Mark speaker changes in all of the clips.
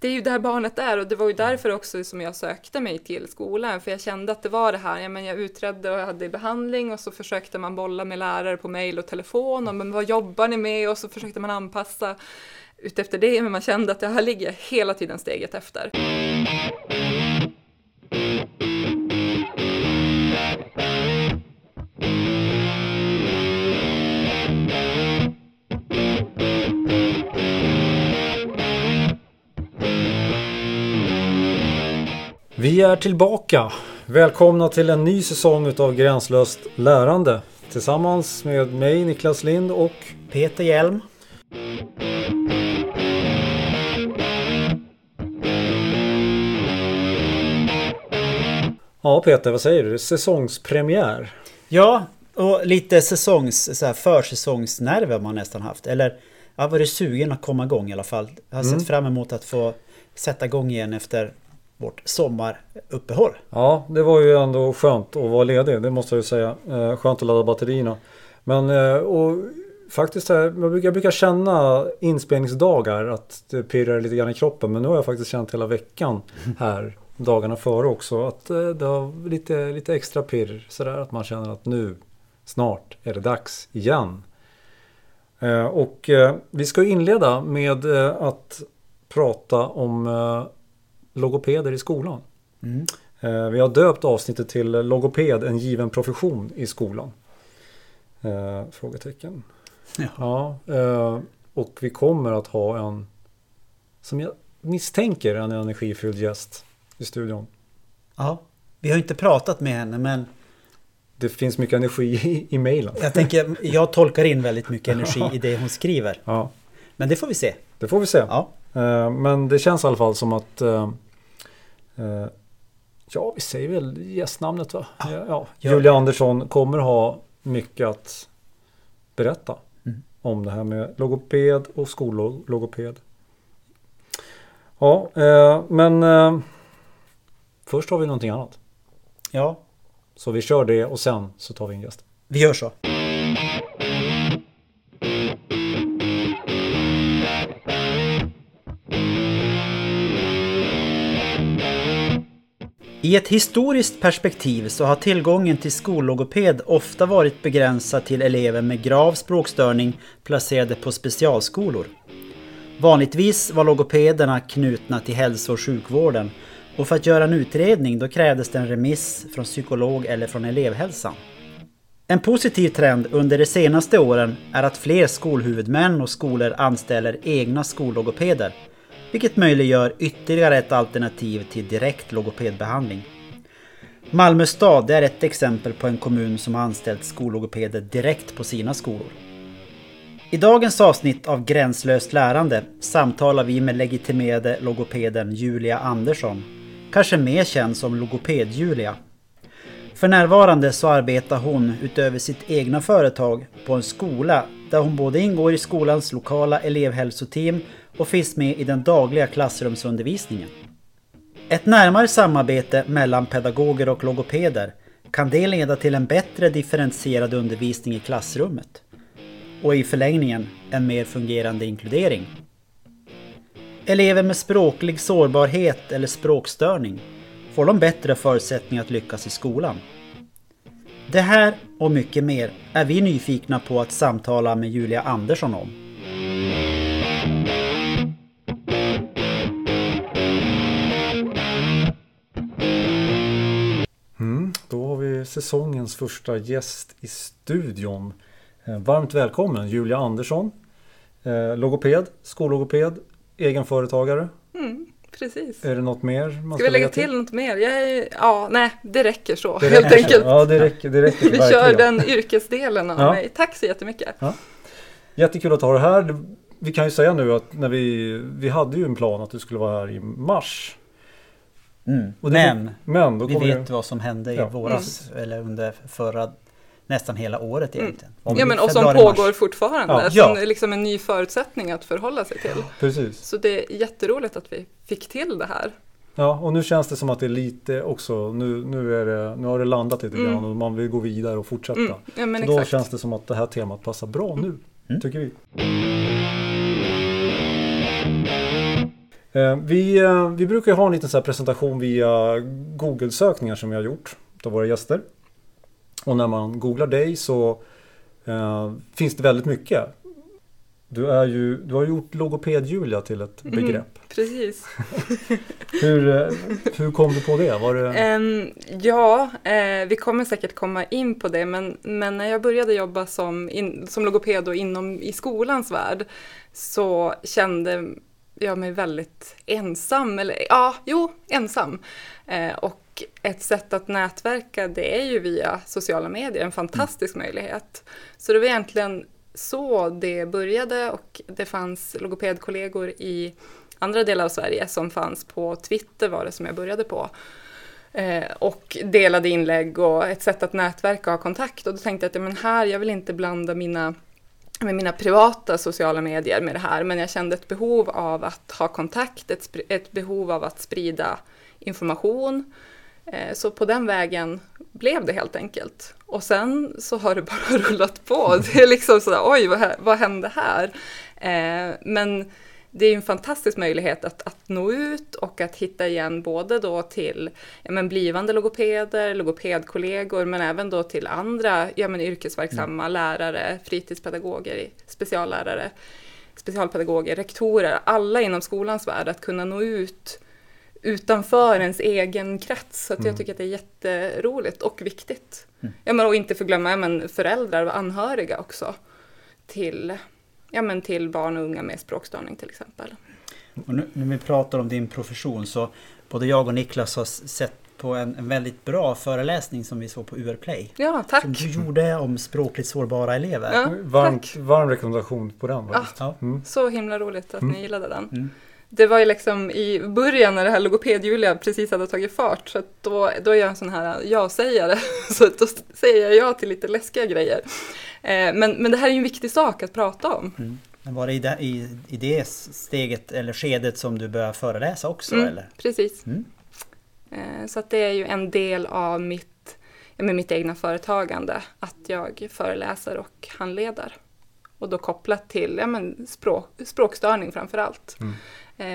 Speaker 1: det är ju där barnet är och det var ju därför också som jag sökte mig till skolan, för jag kände att det var det här, ja, men jag utredde och hade behandling och så försökte man bolla med lärare på mail och telefon och men vad jobbar ni med? Och så försökte man anpassa utefter det, men man kände att det här ligger hela tiden steget efter.
Speaker 2: Vi är tillbaka. Välkomna till en ny säsong utav Gränslöst lärande. Tillsammans med mig Niklas Lind och
Speaker 3: Peter Hjelm.
Speaker 2: Ja Peter, vad säger du? Säsongspremiär.
Speaker 3: Ja, och lite säsongs, så här, försäsongsnerver har man nästan haft. Eller jag har varit sugen att komma igång i alla fall. Jag har
Speaker 2: Mm.
Speaker 3: sett fram emot att få sätta igång igen efter vårt sommaruppehåll.
Speaker 2: Ja, det var ju ändå skönt att vara ledig, det måste jag ju säga. Eh, skönt att ladda batterierna. Men eh, och faktiskt, jag brukar, känna inspelningsdagar att det pirrar lite grann i kroppen. Men nu har jag faktiskt känt hela veckan här, dagarna före också, att eh, det har lite, lite extra pirr. Sådär att man känner att nu, snart är det dags igen. Och vi ska inleda med att prata om logopeder i skolan.
Speaker 3: Mm.
Speaker 2: Eh, Vi har döpt avsnittet till logoped, en given profession i skolan. Eh, frågetecken.
Speaker 3: Ja.
Speaker 2: Ja, eh, och vi kommer att ha en, som jag misstänker, en energifylld gäst i studion.
Speaker 3: ja. Vi har inte pratat med henne men
Speaker 2: Det finns mycket energi i, i mejlen.
Speaker 3: jag tänker, jag tolkar in väldigt mycket energi i det hon skriver.
Speaker 2: Ja,
Speaker 3: Men det får vi se.
Speaker 2: det får vi se.
Speaker 3: Ja,
Speaker 2: Men det känns i alla fall som att Ja, vi säger väl gästnamnet va? Ja, ja. Julia. Andersson kommer ha mycket att berätta
Speaker 3: Mm.
Speaker 2: om det här med logoped och skollogoped. Ja, eh, men eh, först har vi någonting annat.
Speaker 3: ja,
Speaker 2: Så vi kör det och sen så tar vi en gäst.
Speaker 3: vi gör så. I ett historiskt perspektiv så har tillgången till skollogoped ofta varit begränsad till elever med grav språkstörning placerade på specialskolor. Vanligtvis var logopederna knutna till hälso och sjukvården och för att göra en utredning då krävdes det en remiss från psykolog eller från elevhälsan. En positiv trend under de senaste åren är att fler skolhuvudmän och skolor anställer egna skollogopeder, vilket möjliggör ytterligare ett alternativ till direkt logopedbehandling. Malmö stad är ett exempel på en kommun som har anställt skollogopeder direkt på sina skolor. I dagens avsnitt av Gränslöst lärande samtalar vi med legitimerade logopeden Julia Andersson, kanske mer känd som Logoped-Julia. För närvarande så arbetar hon utöver sitt egna företag på en skola där hon både ingår i skolans lokala elevhälsoteam och finns med i den dagliga klassrumsundervisningen. Ett närmare samarbete mellan pedagoger och logopeder kan det leda till en bättre differentierad undervisning i klassrummet och i förlängningen en mer fungerande inkludering. Elever med språklig sårbarhet eller språkstörning får de bättre förutsättningar att lyckas i skolan. Det här och mycket mer är vi nyfikna på att samtala med Julia Andersson om.
Speaker 2: Säsongens första gäst i studion. Eh, Varmt välkommen Julia Andersson. Eh, logoped, skollogoped, egenföretagare.
Speaker 1: Mm, precis.
Speaker 2: Är det något mer man
Speaker 1: Ska vi lägga till något mer? Är, ja, nej, det räcker så
Speaker 2: Det
Speaker 1: helt
Speaker 2: räcker
Speaker 1: enkelt.
Speaker 2: Ja, det räcker, det räcker
Speaker 1: Vi kör den yrkesdelen av
Speaker 2: Ja.
Speaker 1: mig. Tack så jättemycket.
Speaker 2: Jättekul att ha det här. Vi kan ju säga nu att när vi, vi hade ju en plan att du skulle vara här i mars.
Speaker 3: Mm. Men
Speaker 2: Men då
Speaker 3: vi vet
Speaker 2: det,
Speaker 3: vad som hände i
Speaker 2: Ja.
Speaker 3: våras eller under förra nästan hela året egentligen. Om
Speaker 1: Ja, men och som
Speaker 3: februari, mars.
Speaker 1: pågår fortfarande.
Speaker 2: Ja.
Speaker 1: Som
Speaker 3: Ja.
Speaker 1: är liksom en ny förutsättning att förhålla sig till.
Speaker 2: precis.
Speaker 1: Så det är jätteroligt att vi fick till det här.
Speaker 2: Ja, och nu känns det som att det är lite också, nu, nu, är det, nu har det landat lite
Speaker 1: Mm.
Speaker 2: grann och man vill gå vidare och fortsätta.
Speaker 1: Mm. Ja, men
Speaker 2: Så då
Speaker 1: exakt.
Speaker 2: känns det som att det här temat passar bra nu,
Speaker 3: Mm.
Speaker 2: tycker vi. Eh, vi, eh, vi brukar ha en liten så presentation via Google-sökningar som vi har gjort av våra gäster. Och när man googlar dig så eh, finns det väldigt mycket. Du, är ju, du har gjort logoped-Julia till ett
Speaker 1: Mm.
Speaker 2: begrepp.
Speaker 1: Precis.
Speaker 2: Hur, eh, hur kom du på det? Var det...
Speaker 1: Ehm, ja, eh, vi kommer säkert komma in på det, men, men när jag började jobba som, in, som logoped och inom i skolans värld så kände jag mig väldigt ensam, eller ja, jo, ensam. Eh, och ett sätt att nätverka det är ju via sociala medier, en fantastisk möjlighet. Så det var egentligen så det började och det fanns logopedkollegor i andra delar av Sverige som fanns på Twitter var det som jag började på. Eh, och delade inlägg och ett sätt att nätverka och ha kontakt. Och då tänkte jag att ja, men här, jag vill inte blanda mina, med mina privata sociala medier med det här, men jag kände ett behov av att ha kontakt, ett, ett behov av att sprida information. Eh, så på den vägen blev det helt enkelt. Och sen så har det bara rullat på. Det är liksom sådär, oj, vad, vad hände här? Eh, men det är en fantastisk möjlighet att, att nå ut och att hitta igen både då till ja, men blivande logopeder, logopedkollegor, men även då till andra ja, men yrkesverksamma lärare, fritidspedagoger, speciallärare, specialpedagoger, rektorer, alla inom skolans värld, att kunna nå ut utanför ens egen krets. Så att jag tycker att det är jätteroligt och viktigt. Ja, men, och inte förglömma ja, men föräldrar och anhöriga också till, ja, men till barn och unga med språkstörning till exempel.
Speaker 3: Och nu när vi pratar om din profession så både jag och Niklas har sett på en, en väldigt bra föreläsning som vi såg på UR Play.
Speaker 1: Ja, tack!
Speaker 3: Som du gjorde om språkligt sårbara elever.
Speaker 1: Ja,
Speaker 2: Varmt, varm rekommendation på den. faktiskt.
Speaker 3: Ja.
Speaker 2: Mm.
Speaker 1: Så himla roligt att ni gillade den.
Speaker 3: Mm.
Speaker 1: Det var ju liksom i början när det här logoped-Julia precis hade tagit fart, så att då, då är jag en sån här ja-sägare. Så då säger jag ja till lite läskiga grejer. Eh, men, men det här är ju en viktig sak att prata om.
Speaker 3: Mm. Men var det i det, i, i det steget eller skedet som du började föreläsa också
Speaker 1: Mm,
Speaker 3: eller?
Speaker 1: Precis.
Speaker 3: Mm.
Speaker 1: Eh, Så att det är ju en del av mitt, med mitt egna företagande, att jag föreläser och handleder. Och då kopplat till ja, men språk, språkstörning framför allt.
Speaker 2: Mm.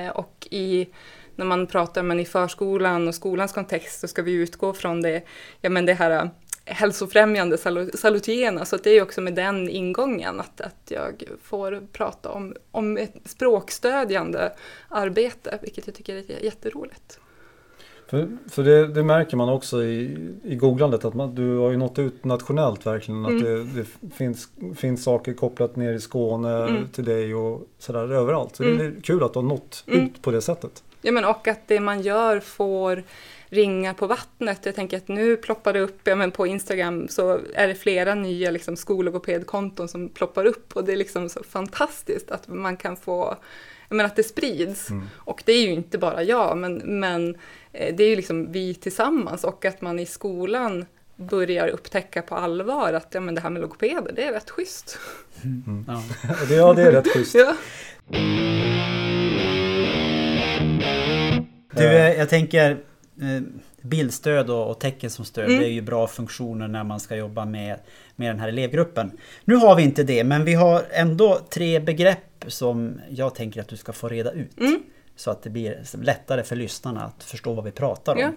Speaker 1: Eh, och i, när man pratar men i förskolan och skolans kontext så ska vi utgå från det, ja, men det här hälsofrämjande salu- salutogena. Så att det är också med den ingången att, att jag får prata om, om ett språkstödjande arbete, vilket jag tycker är jätteroligt.
Speaker 2: För, för det, det märker man också i, i googlandet att man, du har ju nått ut nationellt verkligen. Att
Speaker 1: Mm.
Speaker 2: det, det finns, finns saker kopplat ner i Skåne
Speaker 1: Mm.
Speaker 2: till dig och sådär överallt. Så
Speaker 1: Mm.
Speaker 2: det är kul att du har nått
Speaker 1: Mm.
Speaker 2: ut på det sättet.
Speaker 1: Ja, men och att det man gör får ringa på vattnet. Jag tänker att nu ploppar det upp, ja, men på Instagram så är det flera nya liksom, skollogopedkonton som ploppar upp och det är liksom så fantastiskt att man kan få, jag menar att det sprids.
Speaker 2: Mm.
Speaker 1: Och det är ju inte bara jag, men, men eh, det är ju liksom vi tillsammans och att man i skolan börjar upptäcka på allvar att ja, men det här med logopeder, det är rätt schysst.
Speaker 3: Ja.
Speaker 2: Och det, ja, det är rätt schysst.
Speaker 1: Ja.
Speaker 3: Du, eh, jag tänker bildstöd och, tecken som stöd,
Speaker 1: Mm.
Speaker 3: det är ju bra funktioner när man ska jobba med, med den här elevgruppen. Nu har vi inte det, men vi har ändå tre begrepp som jag tänker att du ska få reda ut.
Speaker 1: Mm.
Speaker 3: Så att det blir lättare för lyssnarna att förstå vad vi pratar om.
Speaker 1: Ja.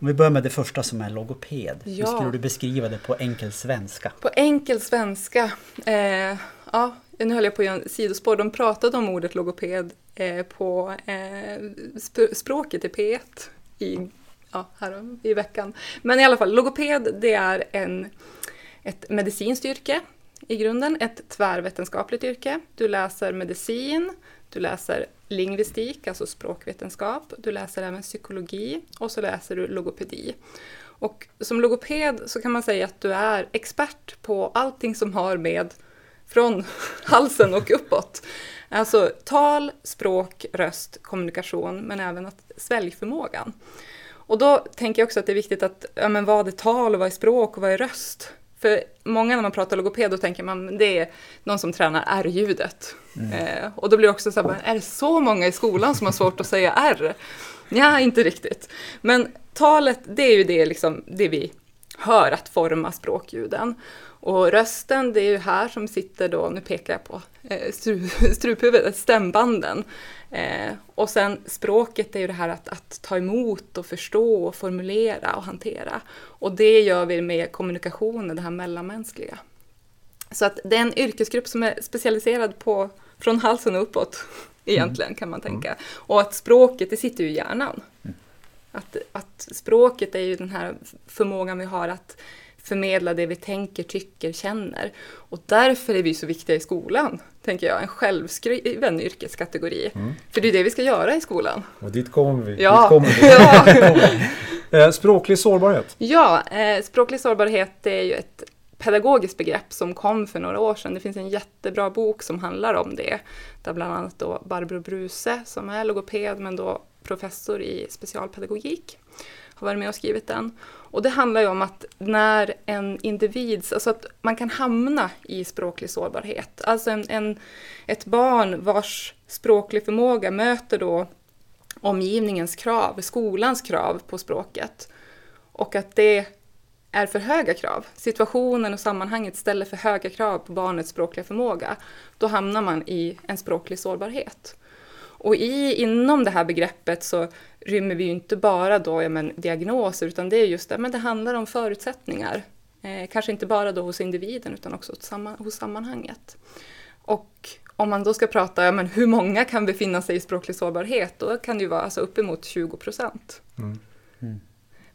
Speaker 3: Om vi börjar med det första som är logoped. Hur
Speaker 1: Ja.
Speaker 3: skulle du beskriva det på enkel svenska?
Speaker 1: På enkel svenska, eh, ja, nu höll jag på att göra en sidospår, de pratade om ordet logoped eh, på eh, sp- språket i P1 i, ja, här i veckan. Men i alla fall, logoped det är en, ett medicinskt yrke i grunden, ett tvärvetenskapligt yrke. Du läser medicin, du läser lingvistik, alltså språkvetenskap, du läser även psykologi och så läser du logopedi. Och som logoped så kan man säga att du är expert på allting som har med från halsen och uppåt. Alltså tal, språk, röst, kommunikation, men även att sväljförmågan. Och då tänker jag också att det är viktigt att, ja men vad är tal och vad är språk och vad är röst? För många när man pratar logoped då tänker man det är någon som tränar R-ljudet. Eh, och då blir det också så här, är det så många i skolan som har svårt att säga R? Ja, inte riktigt. Men talet, det är ju det, liksom, det vi hör att forma språkljuden. Och rösten, det är ju här som sitter då, nu pekar jag på eh, struphuvudet, stämbanden. Eh, och sen språket är ju det här att, att, ta emot och förstå och formulera och hantera. Och det gör vi med kommunikationen, det här mellanmänskliga. Så att det är en yrkesgrupp som är specialiserad på från halsen och uppåt, egentligen kan man tänka. Mm. Och att språket, det sitter ju i hjärnan. Mm. Att, att språket är ju den här förmågan vi har att förmedla det vi tänker, tycker, känner. Och därför är vi så viktiga i skolan, tänker jag. En självskriven yrkeskategori. Mm. För det är det vi ska göra i skolan.
Speaker 2: Och dit kommer vi.
Speaker 1: Ja.
Speaker 2: Kommer vi. ja. Eh, språklig sårbarhet?
Speaker 1: Ja, eh, språklig sårbarhet är ju ett pedagogiskt begrepp som kom för några år sedan. Det finns en jättebra bok som handlar om det. Där bland annat då Barbro Bruse, som är logoped men då professor i specialpedagogik, har varit med och skrivit den. Och det handlar ju om att när en individ, alltså att man kan hamna i språklig sårbarhet. Alltså en, en, ett barn vars språklig förmåga möter då omgivningens krav, skolans krav på språket. Och att det är för höga krav. Situationen och sammanhanget ställer för höga krav på barnets språkliga förmåga. Då hamnar man i en språklig sårbarhet. Och i, inom det här begreppet så rymmer vi ju inte bara då, ja, men, diagnoser, utan det är just det, men det handlar om förutsättningar. Eh, kanske inte bara då hos individen, utan också hos, samman, hos sammanhanget. Och om man då ska prata, ja, men hur många kan befinna sig i språklig sårbarhet, då kan det ju vara alltså uppemot 20 procent. Mm. Mm.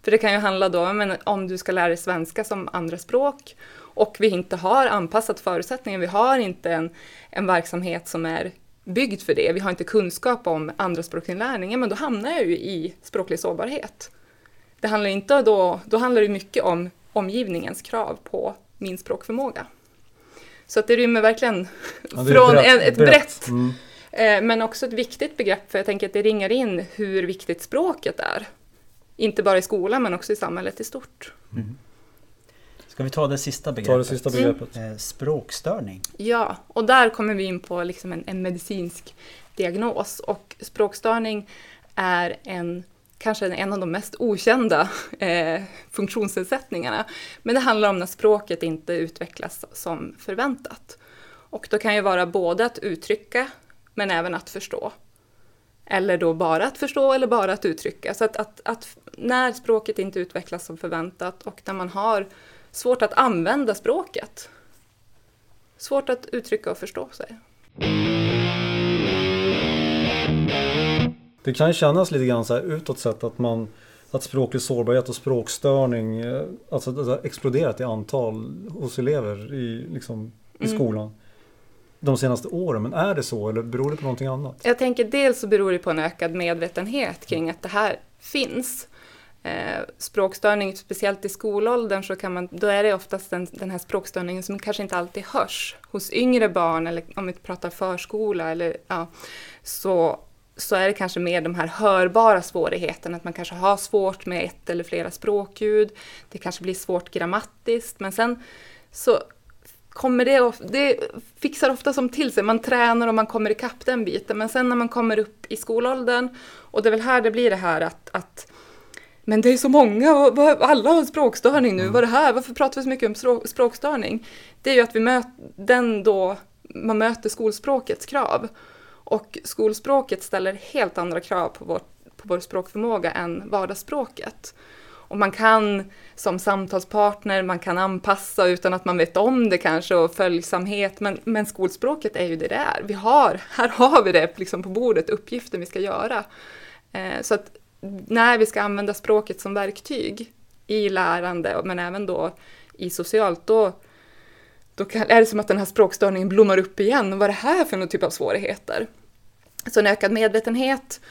Speaker 1: För det kan ju handla då men om du ska lära dig svenska som andra språk och vi inte har anpassat förutsättningarna, vi har inte en, en verksamhet som är byggd för det, vi har inte kunskap om andraspråksinlärning, men då hamnar jag ju i språklig sårbarhet. Det handlar inte då, då handlar det mycket om omgivningens krav på min språkförmåga. Så att det rymmer verkligen ja, det från brett, en, ett brett, brett mm. eh, men också ett viktigt begrepp, för jag tänker att det ringar in hur viktigt språket är. Inte bara i skolan, men också i samhället i stort. Mm.
Speaker 3: Ska vi ta det sista begreppet? Ta
Speaker 2: det sista begreppet.
Speaker 3: Mm. Språkstörning.
Speaker 1: Ja, och där kommer vi in på liksom en, en medicinsk diagnos. Och språkstörning är en kanske en av de mest okända eh, funktionsnedsättningarna. Men det handlar om när språket inte utvecklas som förväntat. Och då kan ju vara både att uttrycka, men även att förstå. Eller då bara att förstå eller bara att uttrycka. Så att, att, att när språket inte utvecklas som förväntat och när man har svårt att använda språket. Svårt att uttrycka och förstå sig.
Speaker 2: Det kan kännas lite grann så här utåt sett att man att språklig sårbarhet och språkstörning eh, alltså det har exploderat i antal hos elever i, liksom, i mm. skolan de senaste åren. Men är det så eller beror det på någonting annat?
Speaker 1: Jag tänker dels så beror det på en ökad medvetenhet kring att det här finns eh, språkstörning, speciellt i skolåldern, så kan man, då är det oftast den, den här språkstörningen som kanske inte alltid hörs hos yngre barn, eller om vi pratar förskola, eller, ja, så, så är det kanske mer de här hörbara svårigheterna, att man kanske har svårt med ett eller flera språkljud, det kanske blir svårt grammatiskt, men sen så kommer det, det fixar ofta som till sig, man tränar och man kommer ikapp den biten, men sen när man kommer upp i skolåldern, och det är väl här det blir det här att, att men det är så många, alla har språkstörning nu, mm. vad är det här, varför pratar vi så mycket om språkstörning? Det är ju att vi möter den då, man möter skolspråkets krav. Och skolspråket ställer helt andra krav på vår, på vår språkförmåga än vardagsspråket. Och man kan som samtalspartner, man kan anpassa utan att man vet om det kanske och följsamhet, men, men skolspråket är ju det det är. Vi har, här har vi det liksom på bordet, uppgiften vi ska göra. Eh, så att när vi ska använda språket som verktyg i lärande, men även då i socialt, då, då kan, är det som att den här språkstörningen blommar upp igen. Vad är det här för någon typ av svårigheter? Så en ökad medvetenhet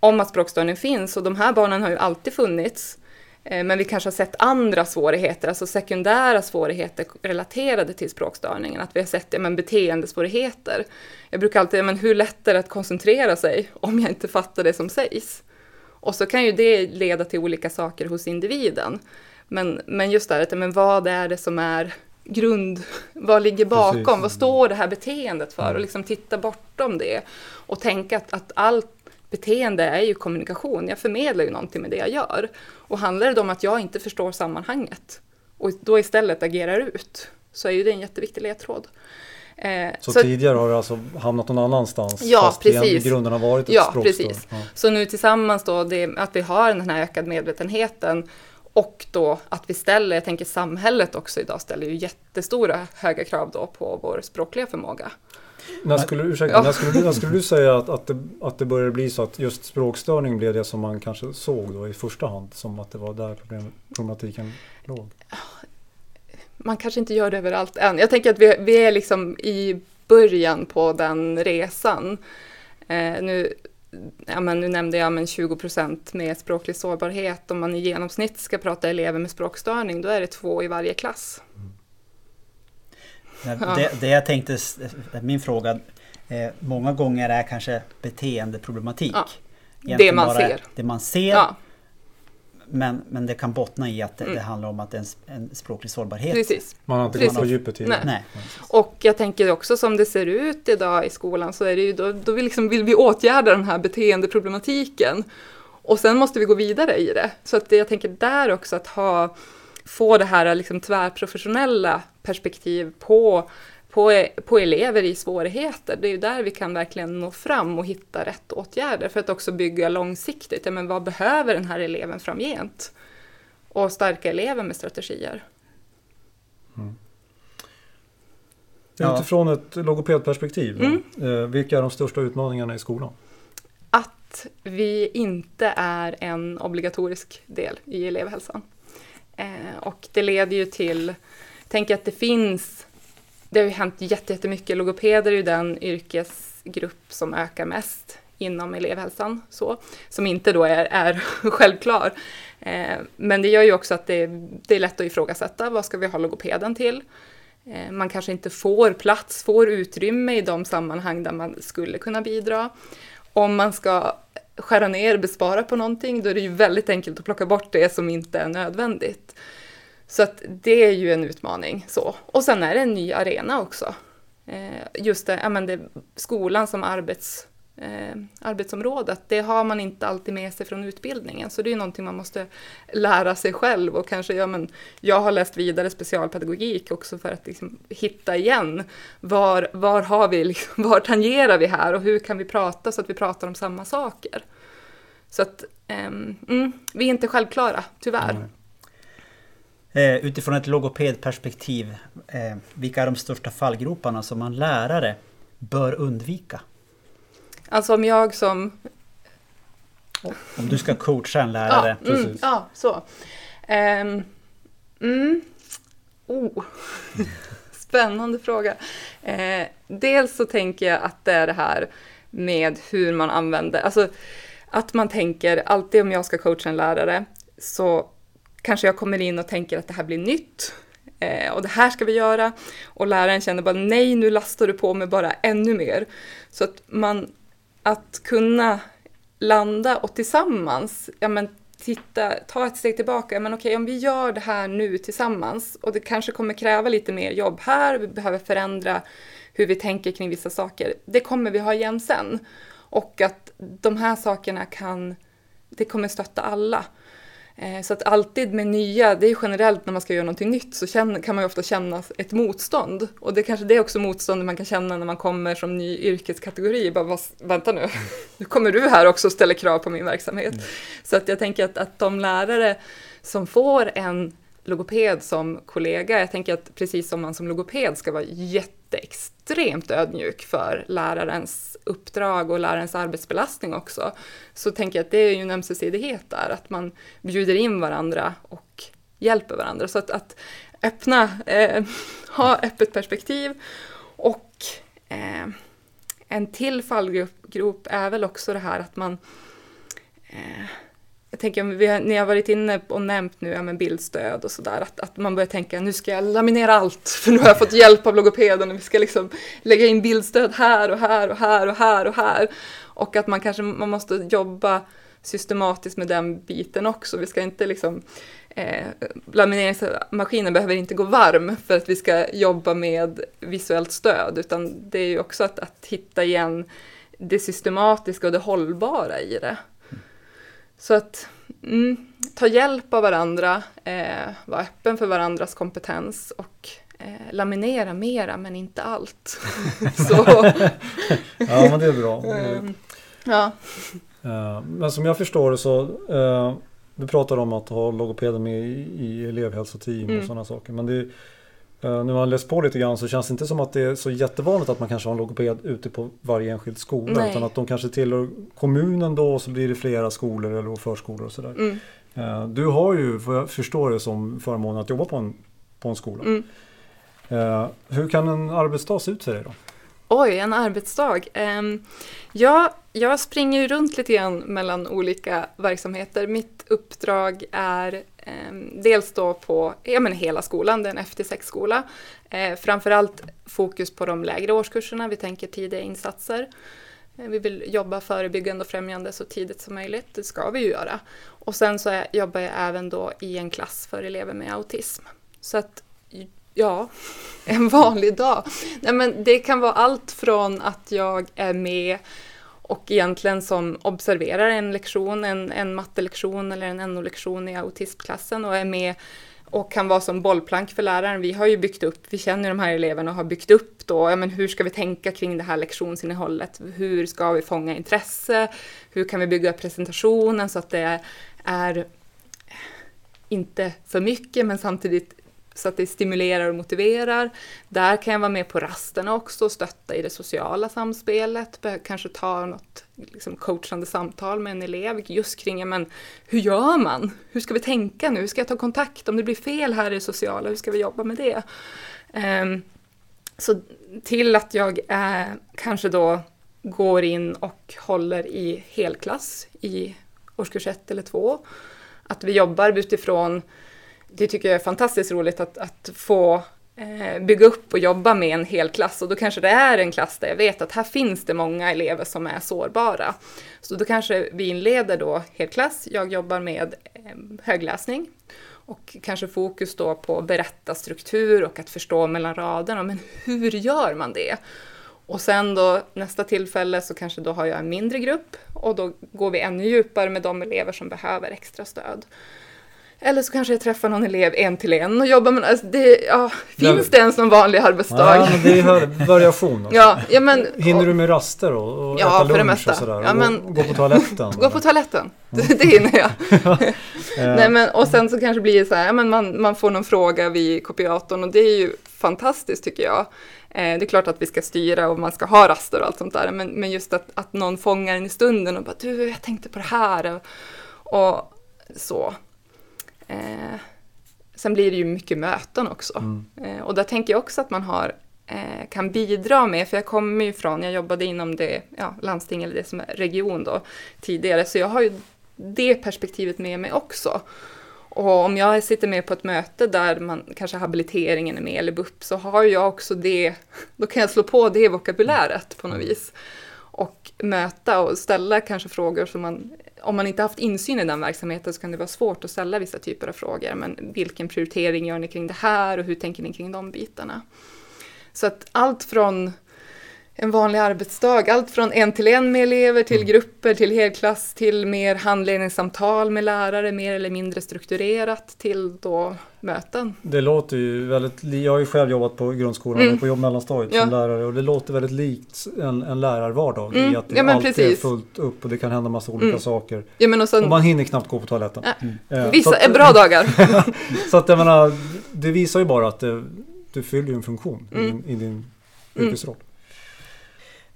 Speaker 1: om att språkstörning finns, och de här barnen har ju alltid funnits, eh, men vi kanske har sett andra svårigheter, alltså sekundära svårigheter relaterade till språkstörningen. Att vi har sett ja, men beteendesvårigheter. Jag brukar alltid, ja, men hur lätt är det att koncentrera sig om jag inte fattar det som sägs? Och så kan ju det leda till olika saker hos individen. Men, men just det här, men vad är det som är grund, vad ligger bakom, Precis. vad står det här beteendet för? Och mm. liksom titta bortom det och tänka att, att allt beteende är ju kommunikation, jag förmedlar ju någonting med det jag gör. Och handlar det om att jag inte förstår sammanhanget och då istället agerar ut, så är ju det en jätteviktig ledtråd.
Speaker 2: Eh, så, så, tidigare har det alltså hamnat någon annanstans?
Speaker 1: Ja, fast precis.
Speaker 2: grunden har varit ett
Speaker 1: ja, Precis. Ja. Så nu tillsammans då, det, att vi har den här ökad medvetenheten och då att vi ställer, jag tänker samhället också idag ställer ju jättestora höga krav då på vår språkliga förmåga.
Speaker 2: När skulle, ursäkta, ja. när skulle, när skulle du säga att, att, det, att det började bli så att just språkstörning blev det som man kanske såg då i första hand? Som att det var där problematiken låg?
Speaker 1: Man kanske inte gör det överallt än. Jag tänker att vi, vi är liksom i början på den resan. Eh, nu, ja, men nu nämnde jag men 20 procent med språklig sårbarhet. Om man i genomsnitt ska prata elever med språkstörning, då är det två i varje klass. Mm.
Speaker 3: Det, det jag tänkte, min fråga, eh, många gånger är kanske beteendeproblematik.
Speaker 1: Ja, det man ser.
Speaker 3: Det man ser. Ja. Men, men det kan bottna i att det, mm. det handlar om att det är en, en språklig sårbarhet.
Speaker 1: Precis.
Speaker 2: Man har inte gått på djupet i
Speaker 1: det. Nej. Och jag tänker också som det ser ut idag i skolan så är det ju då, då vill, liksom, vill vi åtgärda den här beteendeproblematiken. Och sen måste vi gå vidare i det. Så att jag tänker där också att ha få det här liksom tvärprofessionella perspektiv på, på, på elever i svårigheter. Det är ju där vi kan verkligen nå fram och hitta rätt åtgärder för att också bygga långsiktigt. Ja, men vad behöver den här eleven framgent? Och stärka eleven med strategier.
Speaker 2: Mm. Utifrån ett logopedperspektiv, mm. Eh, vilka är de största utmaningarna i skolan?
Speaker 1: Att vi inte är en obligatorisk del i elevhälsan. Eh, och det leder ju till, tänk att det finns, det har ju hänt jättemycket, logopeder är ju den yrkesgrupp som ökar mest inom elevhälsan, så, som inte då är, är självklar. Eh, men det gör ju också att det, det är lätt att ifrågasätta, vad ska vi ha logopeden till? Eh, man kanske inte får plats, får utrymme i de sammanhang där man skulle kunna bidra. Om man ska skära ner, bespara på någonting, då är det ju väldigt enkelt att plocka bort det som inte är nödvändigt. Så att det är ju en utmaning. Så. Och sen är det en ny arena också. Eh, just det, ja, men det, skolan som arbets, eh, arbetsområde, det har man inte alltid med sig från utbildningen. Så det är ju någonting man måste lära sig själv och kanske, ja men jag har läst vidare specialpedagogik också för att liksom hitta igen. Var, var har vi, liksom, var tangerar vi här och hur kan vi prata så att vi pratar om samma saker? Så att eh, mm, vi är inte självklara, tyvärr. Mm.
Speaker 3: Eh, utifrån ett logopedperspektiv, eh, vilka är de största fallgroparna som man lärare bör undvika?
Speaker 1: Alltså om jag som...
Speaker 3: Om du ska coacha en lärare.
Speaker 1: Ja, mm, ja så. Um, mm. Oh. Spännande fråga. Eh, dels så tänker jag att det är det här med hur man använder, alltså att man tänker alltid om jag ska coacha en lärare så kanske jag kommer in och tänker att det här blir nytt eh, och det här ska vi göra och läraren känner bara nej, nu lastar du på med bara ännu mer. Så att man att kunna landa och tillsammans, ja men titta, ta ett steg tillbaka, men okej om vi gör det här nu tillsammans och det kanske kommer kräva lite mer jobb här, vi behöver förändra hur vi tänker kring vissa saker, det kommer vi ha igen sen. Och att de här sakerna kan, det kommer stötta alla. Eh, så att alltid med nya, det är generellt när man ska göra någonting nytt så kan man ju ofta känna ett motstånd. Och det kanske det är också motståndet man kan känna när man kommer som ny yrkeskategori. Bara, vänta nu, nu kommer du här också och ställer krav på min verksamhet. Mm. Så att jag tänker att, att de lärare som får en logoped som kollega. Jag tänker att precis som man som logoped ska vara jätteextremt ödmjuk för lärarens uppdrag och lärarens arbetsbelastning också, så tänker jag att det är ju en ömsesidighet där, att man bjuder in varandra och hjälper varandra. Så att, att öppna, eh, ha öppet perspektiv och eh, en till fallgrop är väl också det här att man eh, jag tänker, vi har, ni har varit inne och nämnt nu ja, men bildstöd och sådär, att, att man börjar tänka nu ska jag laminera allt, för nu har jag fått hjälp av logopeden och vi ska liksom lägga in bildstöd här och här och här och här och här. Och att man kanske man måste jobba systematiskt med den biten också. Vi ska inte liksom, eh, lamineringsmaskinen behöver inte gå varm för att vi ska jobba med visuellt stöd, utan det är ju också att, att hitta igen det systematiska och det hållbara i det. Så att mm, ta hjälp av varandra, eh, vara öppen för varandras kompetens och eh, laminera mera men inte allt.
Speaker 2: Ja, men det är bra.
Speaker 1: ehm, ja.
Speaker 2: Eh, Men som jag förstår det så eh, Du pratar om att ha logopeder med i, i elevhälsoteam och
Speaker 1: Mm.
Speaker 2: sådana saker. Men det, eh, när man läst på lite grann så känns det inte som att det är så jättevanligt att man kanske har en logoped ute på varje enskild skola.
Speaker 1: Nej.
Speaker 2: Utan att de kanske tillhör kommunen då och så blir det flera skolor eller förskolor och sådär.
Speaker 1: Mm,
Speaker 2: Eh, Du har ju, vad jag förstår det som förmånen att jobba på en, på en skola.
Speaker 1: mm.
Speaker 2: Eh, Hur kan en arbetsdag se ut för dig då?
Speaker 1: Oj, en arbetsdag. Um, ja, jag springer runt lite grann mellan olika verksamheter. Mitt uppdrag är ehm, Ehm, dels då på ja, men hela skolan, det är en F-6 skola. Eh, framförallt fokus på de lägre årskurserna, vi tänker tidiga insatser. Ehm, vi vill jobba förebyggande och främjande så tidigt som möjligt, det ska vi ju göra. Och sen så är, jobbar jag även då i en klass för elever med autism. Så att, ja, en vanlig dag. Nej, men det kan vara allt från att jag är med och egentligen som observerar en lektion, en, en mattelektion eller en NO-lektion i autismklassen och är med och kan vara som bollplank för läraren. Vi har ju byggt upp, vi känner de här eleverna och har byggt upp då, ja men hur ska vi tänka kring det här lektionsinnehållet? Hur ska vi fånga intresse? Hur kan vi bygga presentationen så att det är inte för mycket men samtidigt så att det stimulerar och motiverar. Där kan jag vara med på rasterna också och stötta i det sociala samspelet. Kanske ta något liksom, coachande samtal med en elev just kring ja, men, hur gör man? Hur ska vi tänka nu? Hur ska jag ta kontakt? Om det blir fel här i det sociala, hur ska vi jobba med det? Um, så till att jag eh, kanske då går in och håller i helklass i årskurs ett eller två. Att vi jobbar utifrån det tycker jag är fantastiskt roligt att, att få eh, bygga upp och jobba med en hel klass och då kanske det är en klass där jag vet att här finns det många elever som är sårbara. Så då kanske vi inleder då helklass, jag jobbar med eh, högläsning och kanske fokus då på berättarstruktur och att förstå mellan raderna, men hur gör man det? Och sen då nästa tillfälle så kanske då har jag en mindre grupp och då går vi ännu djupare med de elever som behöver extra stöd. Eller så kanske jag träffar någon elev en till en och jobbar med alltså det. Ja, finns det ens någon vanlig arbetsdag?
Speaker 2: Ja, men det är variation.
Speaker 1: Ja, ja men...
Speaker 2: Hinner du med raster och, och
Speaker 1: Ja,
Speaker 2: äta
Speaker 1: för det
Speaker 2: lunch
Speaker 1: mesta.
Speaker 2: och sådär?
Speaker 1: Ja,
Speaker 2: och
Speaker 1: men-
Speaker 2: gå, gå på toaletten?
Speaker 1: Gå på toaletten, det, det hinner jag. Nej, men, och sen så kanske blir det så här, ja, men man, man får någon fråga vid kopiatorn och det är ju fantastiskt tycker jag. Eh, det är klart att vi ska styra och man ska ha raster och allt sånt där, men, men just att, att någon fångar en i stunden och bara du, jag tänkte på det här och, och så. Eh, sen blir det ju mycket möten också.
Speaker 2: Mm.
Speaker 1: Eh, och där tänker jag också att man har, eh, kan bidra med, för jag kommer ju från, jag jobbade inom det ja, landsting eller det som är region då tidigare, så jag har ju det perspektivet med mig också. Och om jag sitter med på ett möte där man kanske habiliteringen är med eller BUP så har jag också det, då kan jag slå på det vokabuläret på något vis. Och möta och ställa kanske frågor som man, om man inte haft insyn i den verksamheten så kan det vara svårt att ställa vissa typer av frågor. Men vilken prioritering gör ni kring det här och hur tänker ni kring de bitarna? Så att allt från en vanlig arbetsdag, allt från en till en med elever till grupper, till helklass, till mer handledningssamtal med lärare, mer eller mindre strukturerat, till då möten.
Speaker 2: Det låter ju väldigt, jag har ju själv jobbat på grundskolan
Speaker 1: Mm.
Speaker 2: och på jobb mellanstadiet
Speaker 1: Ja.
Speaker 2: som lärare och det låter väldigt likt en, en lärarvardag
Speaker 1: Mm,
Speaker 2: i att det
Speaker 1: ja,
Speaker 2: alltid är
Speaker 1: precis.
Speaker 2: fullt upp och det kan hända massa olika
Speaker 1: Mm.
Speaker 2: saker.
Speaker 1: Ja, men och sen,
Speaker 2: Och man hinner knappt gå på toaletten.
Speaker 1: Ja,
Speaker 2: Eh, så
Speaker 1: vissa
Speaker 2: att-
Speaker 1: är bra dagar.
Speaker 2: Så att jag menar, det visar ju bara att det, du fyller en funktion i
Speaker 1: Mm.
Speaker 2: din, i din
Speaker 1: Mm.
Speaker 2: yrkesroll.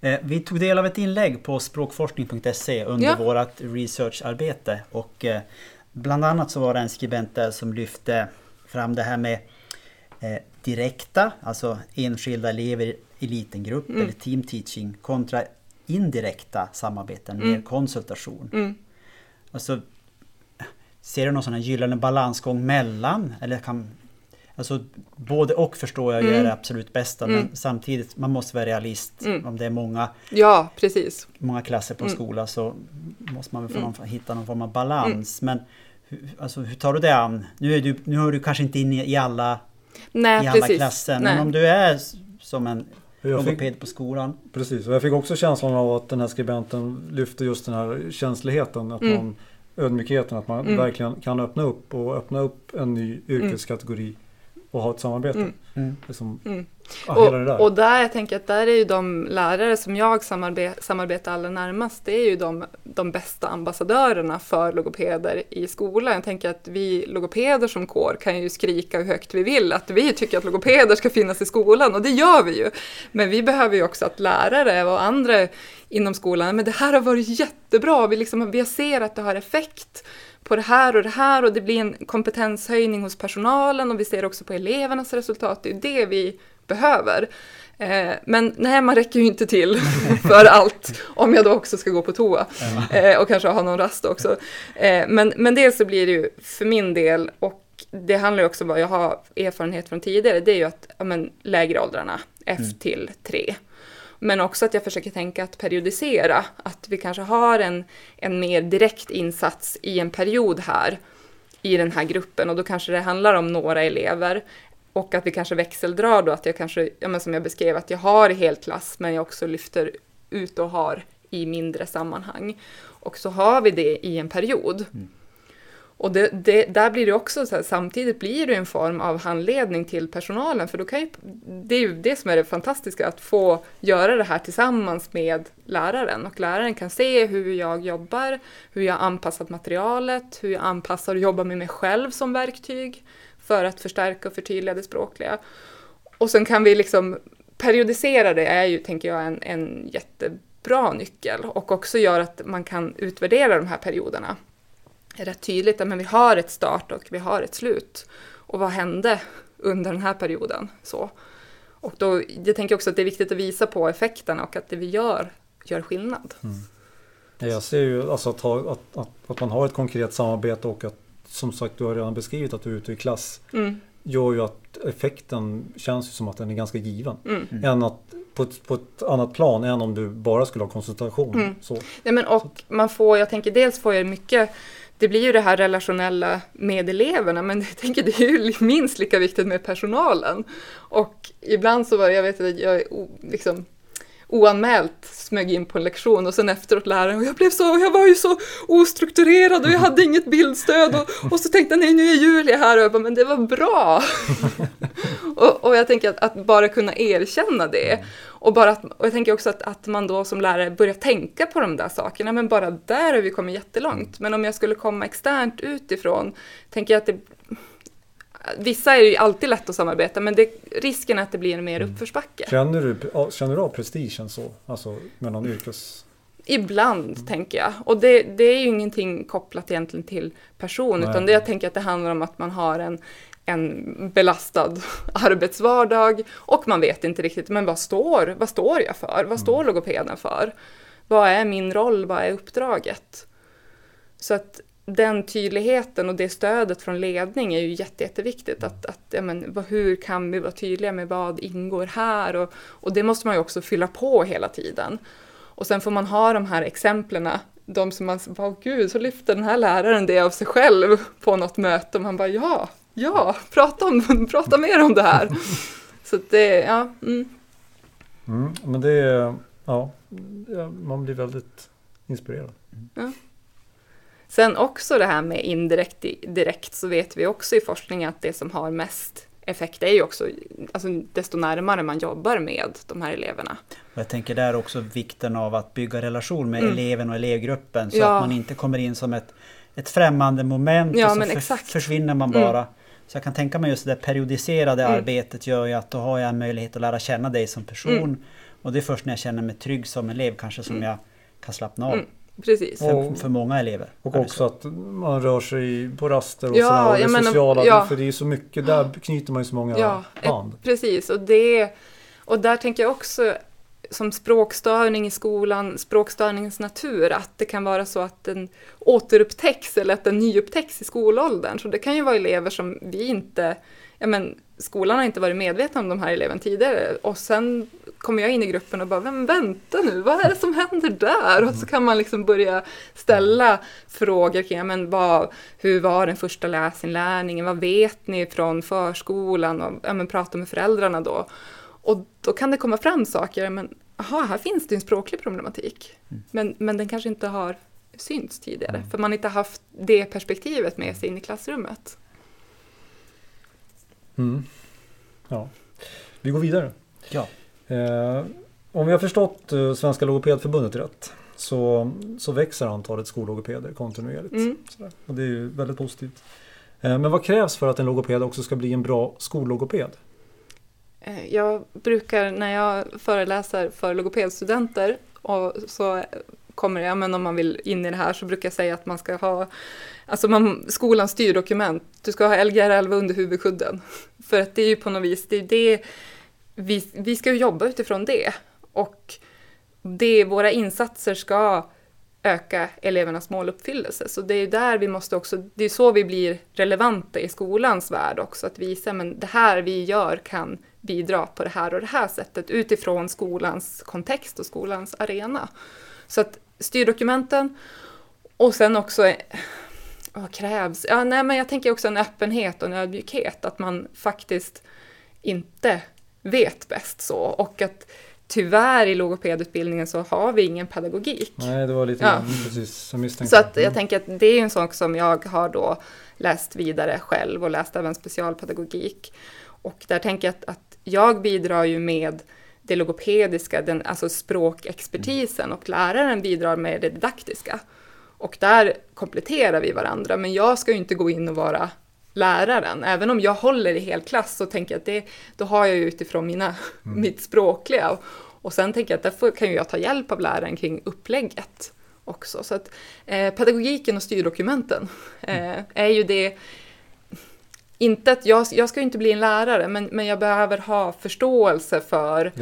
Speaker 3: Eh, Vi tog del av ett inlägg på språkforskning.se under
Speaker 1: Ja.
Speaker 3: vårt researcharbete och eh, bland annat så var det en skribent där som lyfte fram det här med eh, direkta, alltså enskilda elever i liten grupp
Speaker 1: Mm.
Speaker 3: eller team teaching kontra indirekta samarbeten med
Speaker 1: Mm.
Speaker 3: konsultation.
Speaker 1: Mm.
Speaker 3: Alltså, ser du någon sån här gyllene balansgång mellan? Eller kan, alltså, både och förstår jag
Speaker 1: Mm.
Speaker 3: är det absolut bästa
Speaker 1: Mm.
Speaker 3: men samtidigt man måste vara realist.
Speaker 1: Mm.
Speaker 3: Om det är många,
Speaker 1: Ja, precis.
Speaker 3: många klasser på en
Speaker 1: Mm.
Speaker 3: skola så måste man väl få
Speaker 1: Mm.
Speaker 3: någon, hitta någon form av balans. Men hur, alltså, hur tar du det an? Nu är du, nu är du kanske inte inne i alla,
Speaker 1: Nej,
Speaker 3: i alla
Speaker 1: precis.
Speaker 3: klasser
Speaker 1: Nej.
Speaker 3: men om du är som en
Speaker 2: Jag fick,
Speaker 3: på skolan.
Speaker 2: precis, och jag fick också känslan av att den här skribenten lyfte just den här känsligheten. Att
Speaker 1: Mm.
Speaker 2: man, ödmjukheten, att man
Speaker 1: Mm.
Speaker 2: verkligen kan öppna upp och öppna upp en ny yrkeskategori och ha ett samarbete.
Speaker 1: Mm.
Speaker 3: Mm.
Speaker 2: Liksom,
Speaker 1: Mm.
Speaker 2: det
Speaker 1: Och,
Speaker 2: där.
Speaker 1: och där, jag tänker att där är ju de lärare som jag samarbe samarbetar allra närmast, det är ju de, de bästa ambassadörerna för logopeder i skolan. Jag tänker att vi logopeder som kår kan ju skrika hur högt vi vill att vi tycker att logopeder ska finnas i skolan och det gör vi ju. Men vi behöver ju också att lärare och andra inom skolan, men det här har varit jättebra, vi, liksom, vi ser att det har effekt på det här och det här och det blir en kompetenshöjning hos personalen och vi ser också på elevernas resultat. Det är det vi behöver. Eh, men nej, man räcker ju inte till för allt om jag då också ska gå på toa eh, och kanske ha någon rast också. Eh, men, men dels så blir det ju för min del och det handlar ju också om vad jag har erfarenhet från tidigare, det är ju att ja, men, lägre åldrarna, F till 3. Men också att jag försöker tänka att periodisera, att vi kanske har en, en mer direkt insats i en period här i den här gruppen och då kanske det handlar om några elever och att vi kanske växeldrar då, att jag kanske, ja men som jag beskrev, att jag har helklass men jag också lyfter ut och har i mindre sammanhang. Och så har vi det i en period. Mm. Och det, det, där blir det också så här, samtidigt blir det en form av handledning till personalen, för då kan ju, det är ju det som är det fantastiska, att få göra det här tillsammans med läraren. Och läraren kan se hur jag jobbar, hur jag anpassat materialet, hur jag anpassar och jobbar med mig själv som verktyg för att förstärka och förtydliga det språkliga. Och sen kan vi liksom periodisera det är ju, tänker jag, en, en jättebra nyckel och också gör att man kan utvärdera de här perioderna rätt tydligt att men vi har ett start och vi har ett slut. Och vad hände under den här perioden? Så. Och då, jag tänker också att det är viktigt att visa på effekterna och att det vi gör gör skillnad.
Speaker 2: Ja, Jag ser ju alltså att, ha, att, att, att man har ett konkret samarbete och att som sagt du har redan beskrivit att du är ute i klass
Speaker 1: Mm,
Speaker 2: gör ju att effekten känns ju som att den är ganska given.
Speaker 1: mm.
Speaker 2: Än att, på, ett, på ett annat plan än om du bara skulle ha konsultation.
Speaker 1: Mm.
Speaker 2: Så.
Speaker 1: Nej, men och man får, jag tänker dels får jag mycket det blir ju det här relationella med eleverna, men jag tänker det är ju minst lika viktigt med personalen. Och ibland så var jag vet att jag är liksom oanmält smög in på en lektion och sen efteråt läraren och jag blev så, jag var ju så ostrukturerad och jag hade inget bildstöd och, och så tänkte jag nej nu är Julia här och jag bara, men det var bra. och, och jag tänker att, att bara kunna erkänna det och, bara att, och jag tänker också att, att man då som lärare börjar tänka på de där sakerna, men bara där har vi kommit jättelångt. Men om jag skulle komma externt utifrån, tänker jag att det Vissa är ju alltid lätt att samarbeta, men det, risken är att det blir en mer uppförsbacke.
Speaker 2: Känner, du, känner du av prestigen så? Alltså mellan yrkes...
Speaker 1: Ibland, tänker jag. Och det, det är ju ingenting kopplat egentligen till person,
Speaker 2: Nej.
Speaker 1: utan det jag tänker att det handlar om att man har en, en belastad arbetsvardag och man vet inte riktigt, men vad står, vad står jag för? Vad står logopeden för? Vad är min roll? Vad är uppdraget? Så att den tydligheten och det stödet från ledning är ju jätte, jätteviktigt. Att, att, ja, men, hur kan vi vara tydliga med vad ingår här? Och, och det måste man ju också fylla på hela tiden. Och sen får man ha de här exemplen, de som man bara, gud, så lyfter den här läraren det av sig själv på något möte och man bara, ja, ja, prata, om, prata mer om det här. Så det, ja, mm,
Speaker 2: Mm, men det är... Ja, ja, man blir väldigt inspirerad.
Speaker 1: Sen också det här med indirekt direkt så vet vi också i forskningen att det som har mest effekt är ju också alltså, desto närmare man jobbar med de här eleverna.
Speaker 3: Och jag tänker där också vikten av att bygga relation med
Speaker 1: Mm.
Speaker 3: eleven och elevgruppen så
Speaker 1: Ja.
Speaker 3: att man inte kommer in som ett, ett främmande moment
Speaker 1: Ja,
Speaker 3: och så för, försvinner man
Speaker 1: Mm.
Speaker 3: bara. Så jag kan tänka mig just det periodiserade
Speaker 1: Mm.
Speaker 3: arbetet gör ju att då har jag en möjlighet att lära känna dig som person.
Speaker 1: Mm.
Speaker 3: Och det är först när jag känner mig trygg som elev kanske som jag kan slappna av.
Speaker 1: Precis.
Speaker 3: För,
Speaker 2: Och-
Speaker 3: för många elever.
Speaker 2: Och också att man rör sig på raster och
Speaker 1: Ja,
Speaker 2: sådär. Och det sociala.
Speaker 1: ja.
Speaker 2: För det är så mycket, där knyter man ju så många
Speaker 1: Ja,
Speaker 2: band.
Speaker 1: precis. Och, det, och där tänker jag också som språkstörning i skolan, språkstörningens natur, att det kan vara så att den återupptäcks eller att den nyupptäcks i skolåldern. Så det kan ju vara elever som vi inte, ja men skolan har inte varit medveten om de här eleverna tidigare och sen kommer jag in i gruppen och bara, men vänta nu, vad är det som händer där? Och så kan man liksom börja ställa frågor kring, ja, men vad, hur var den första läsinlärningen, vad vet ni från förskolan och ja, men prata med föräldrarna då. Och då kan det komma fram saker, men aha, här finns det en språklig problematik. Men, men den kanske inte har synts tidigare, för man inte haft det perspektivet med sig in i klassrummet.
Speaker 2: Mm. Ja. Vi går vidare.
Speaker 3: Ja.
Speaker 2: Eh, om vi har förstått eh, Svenska Logopedförbundet rätt så, så växer antalet skollogopeder kontinuerligt.
Speaker 1: Mm.
Speaker 2: Sådär. Och det är ju väldigt positivt. Eh, men vad krävs för att en logoped också ska bli en bra skollogoped?
Speaker 1: Eh, Jag brukar när jag föreläser för logopedstudenter och så kommer jag, men om man vill in i det här så brukar jag säga att man ska ha, alltså man, skolans styrdokument, du ska ha Lgr 11 under huvudkudden. För att det är ju på något vis, det är det, vi, vi ska ju jobba utifrån det. Och det, våra insatser ska öka elevernas måluppfyllelse. Så det är där vi måste också, det är så vi blir relevanta i skolans värld också, att visa men det här vi gör kan bidra på det här och det här sättet utifrån skolans kontext och skolans arena. Så att styrdokumenten och sen också eh, vad krävs? Ja, nej, men jag tänker också en öppenhet och en ödmjukhet, att man faktiskt inte vet bäst så och att tyvärr i logopedutbildningen så har vi ingen pedagogik.
Speaker 2: Nej, det var lite
Speaker 1: Ja.
Speaker 2: precis som misstänkte.
Speaker 1: Så att jag tänker att det är en sak som jag har då läst vidare själv och läst även specialpedagogik. Och där tänker jag att, att jag bidrar ju med det logopediska, den, alltså språkexpertisen och läraren bidrar med det didaktiska. Och där kompletterar vi varandra, men jag ska ju inte gå in och vara läraren. Även om jag håller i hel klass så tänker jag att det, då har jag ju utifrån mina, mitt språkliga. Och, och sen tänker jag att därför kan ju jag ta hjälp av läraren kring upplägget också. Så att eh, pedagogiken och styrdokumenten eh, är ju det inte att jag, jag ska ju inte bli en lärare, men, men jag behöver ha förståelse för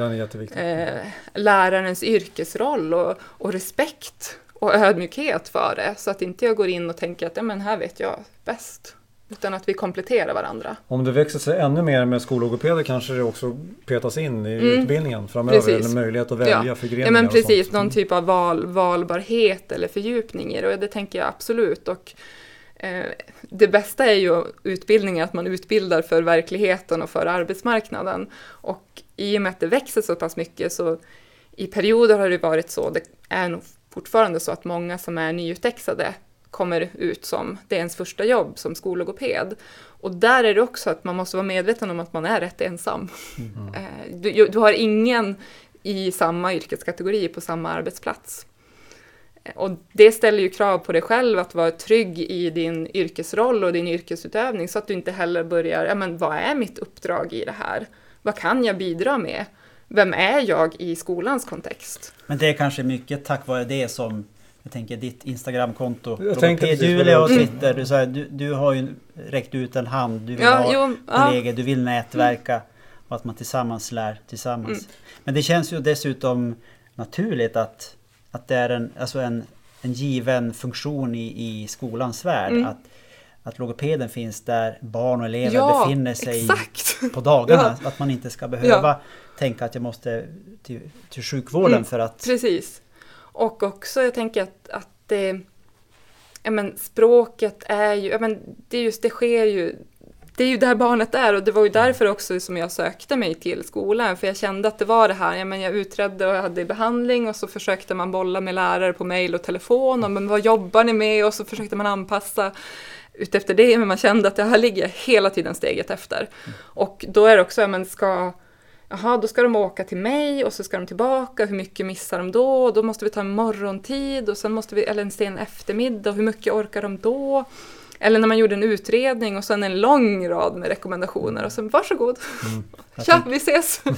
Speaker 1: eh, lärarens yrkesroll och, och respekt och ödmjukhet för det. Så att inte jag går in och tänker att ja, men här vet jag bäst. Utan att vi kompletterar varandra.
Speaker 2: Om det växer sig ännu mer med skollogopeder kanske det också petas in i
Speaker 1: Mm.
Speaker 2: utbildningen framöver.
Speaker 1: Precis.
Speaker 2: Eller möjlighet att välja
Speaker 1: Ja.
Speaker 2: förgreningar
Speaker 1: Ja men precis, någon typ av val, valbarhet eller fördjupning i det. Och det tänker jag absolut. Och, det bästa är ju utbildning, att man utbildar för verkligheten och för arbetsmarknaden. Och i och med att det växer så pass mycket så i perioder har det varit så, det är nog fortfarande så att många som är nyutexade kommer ut som, det är ens första jobb som skollogoped. Och där är det också att man måste vara medveten om att man är rätt ensam.
Speaker 2: Mm.
Speaker 1: Eh, Du, du har ingen i samma yrkeskategori på samma arbetsplats. Och det ställer ju krav på dig själv att vara trygg i din yrkesroll och din yrkesutövning så att du inte heller börjar, ja men vad är mitt uppdrag i det här? Vad kan jag bidra med? Vem är jag i skolans kontext?
Speaker 3: Men det är kanske mycket tack vare det som jag tänker ditt Instagramkonto, Julia och
Speaker 2: också.
Speaker 3: Twitter. Du, sa, du, du har ju räckt ut en hand, du vill
Speaker 1: Ja,
Speaker 3: ha
Speaker 1: jo, ja.
Speaker 3: kollegor, du vill nätverka och att man tillsammans lär tillsammans.
Speaker 1: Mm.
Speaker 3: Men det känns ju dessutom naturligt att, att det är en, alltså en, en given funktion i, i skolans värld.
Speaker 1: Mm.
Speaker 3: Att, att logopeden finns där barn och elever
Speaker 1: Ja,
Speaker 3: befinner sig
Speaker 1: exakt!
Speaker 3: på dagarna. Att man inte ska behöva tänka att jag måste till, till sjukvården
Speaker 1: Mm,
Speaker 3: för att...
Speaker 1: Precis. Och också, jag tänker att, att det, ja men språket är ju, ja men det just, det sker ju, det är ju där barnet är och det var ju därför också som jag sökte mig till skolan, för jag kände att det var det här, ja men jag utredde och jag hade behandling och så försökte man bolla med lärare på mejl och telefon och men vad jobbar ni med och så försökte man anpassa utefter det, men man kände att det här ligger hela tiden steget efter. Och då är det också, ja men ska Jaha, då ska de åka till mig och så ska de tillbaka. Hur mycket missar de då? Då måste vi ta en morgontid och sen måste vi, eller en sen eftermiddag. Hur mycket orkar de då? Eller när man gjorde en utredning och sen en lång rad med rekommendationer och sen varsågod,
Speaker 3: Jag
Speaker 1: tja, vi ses!
Speaker 3: Ja.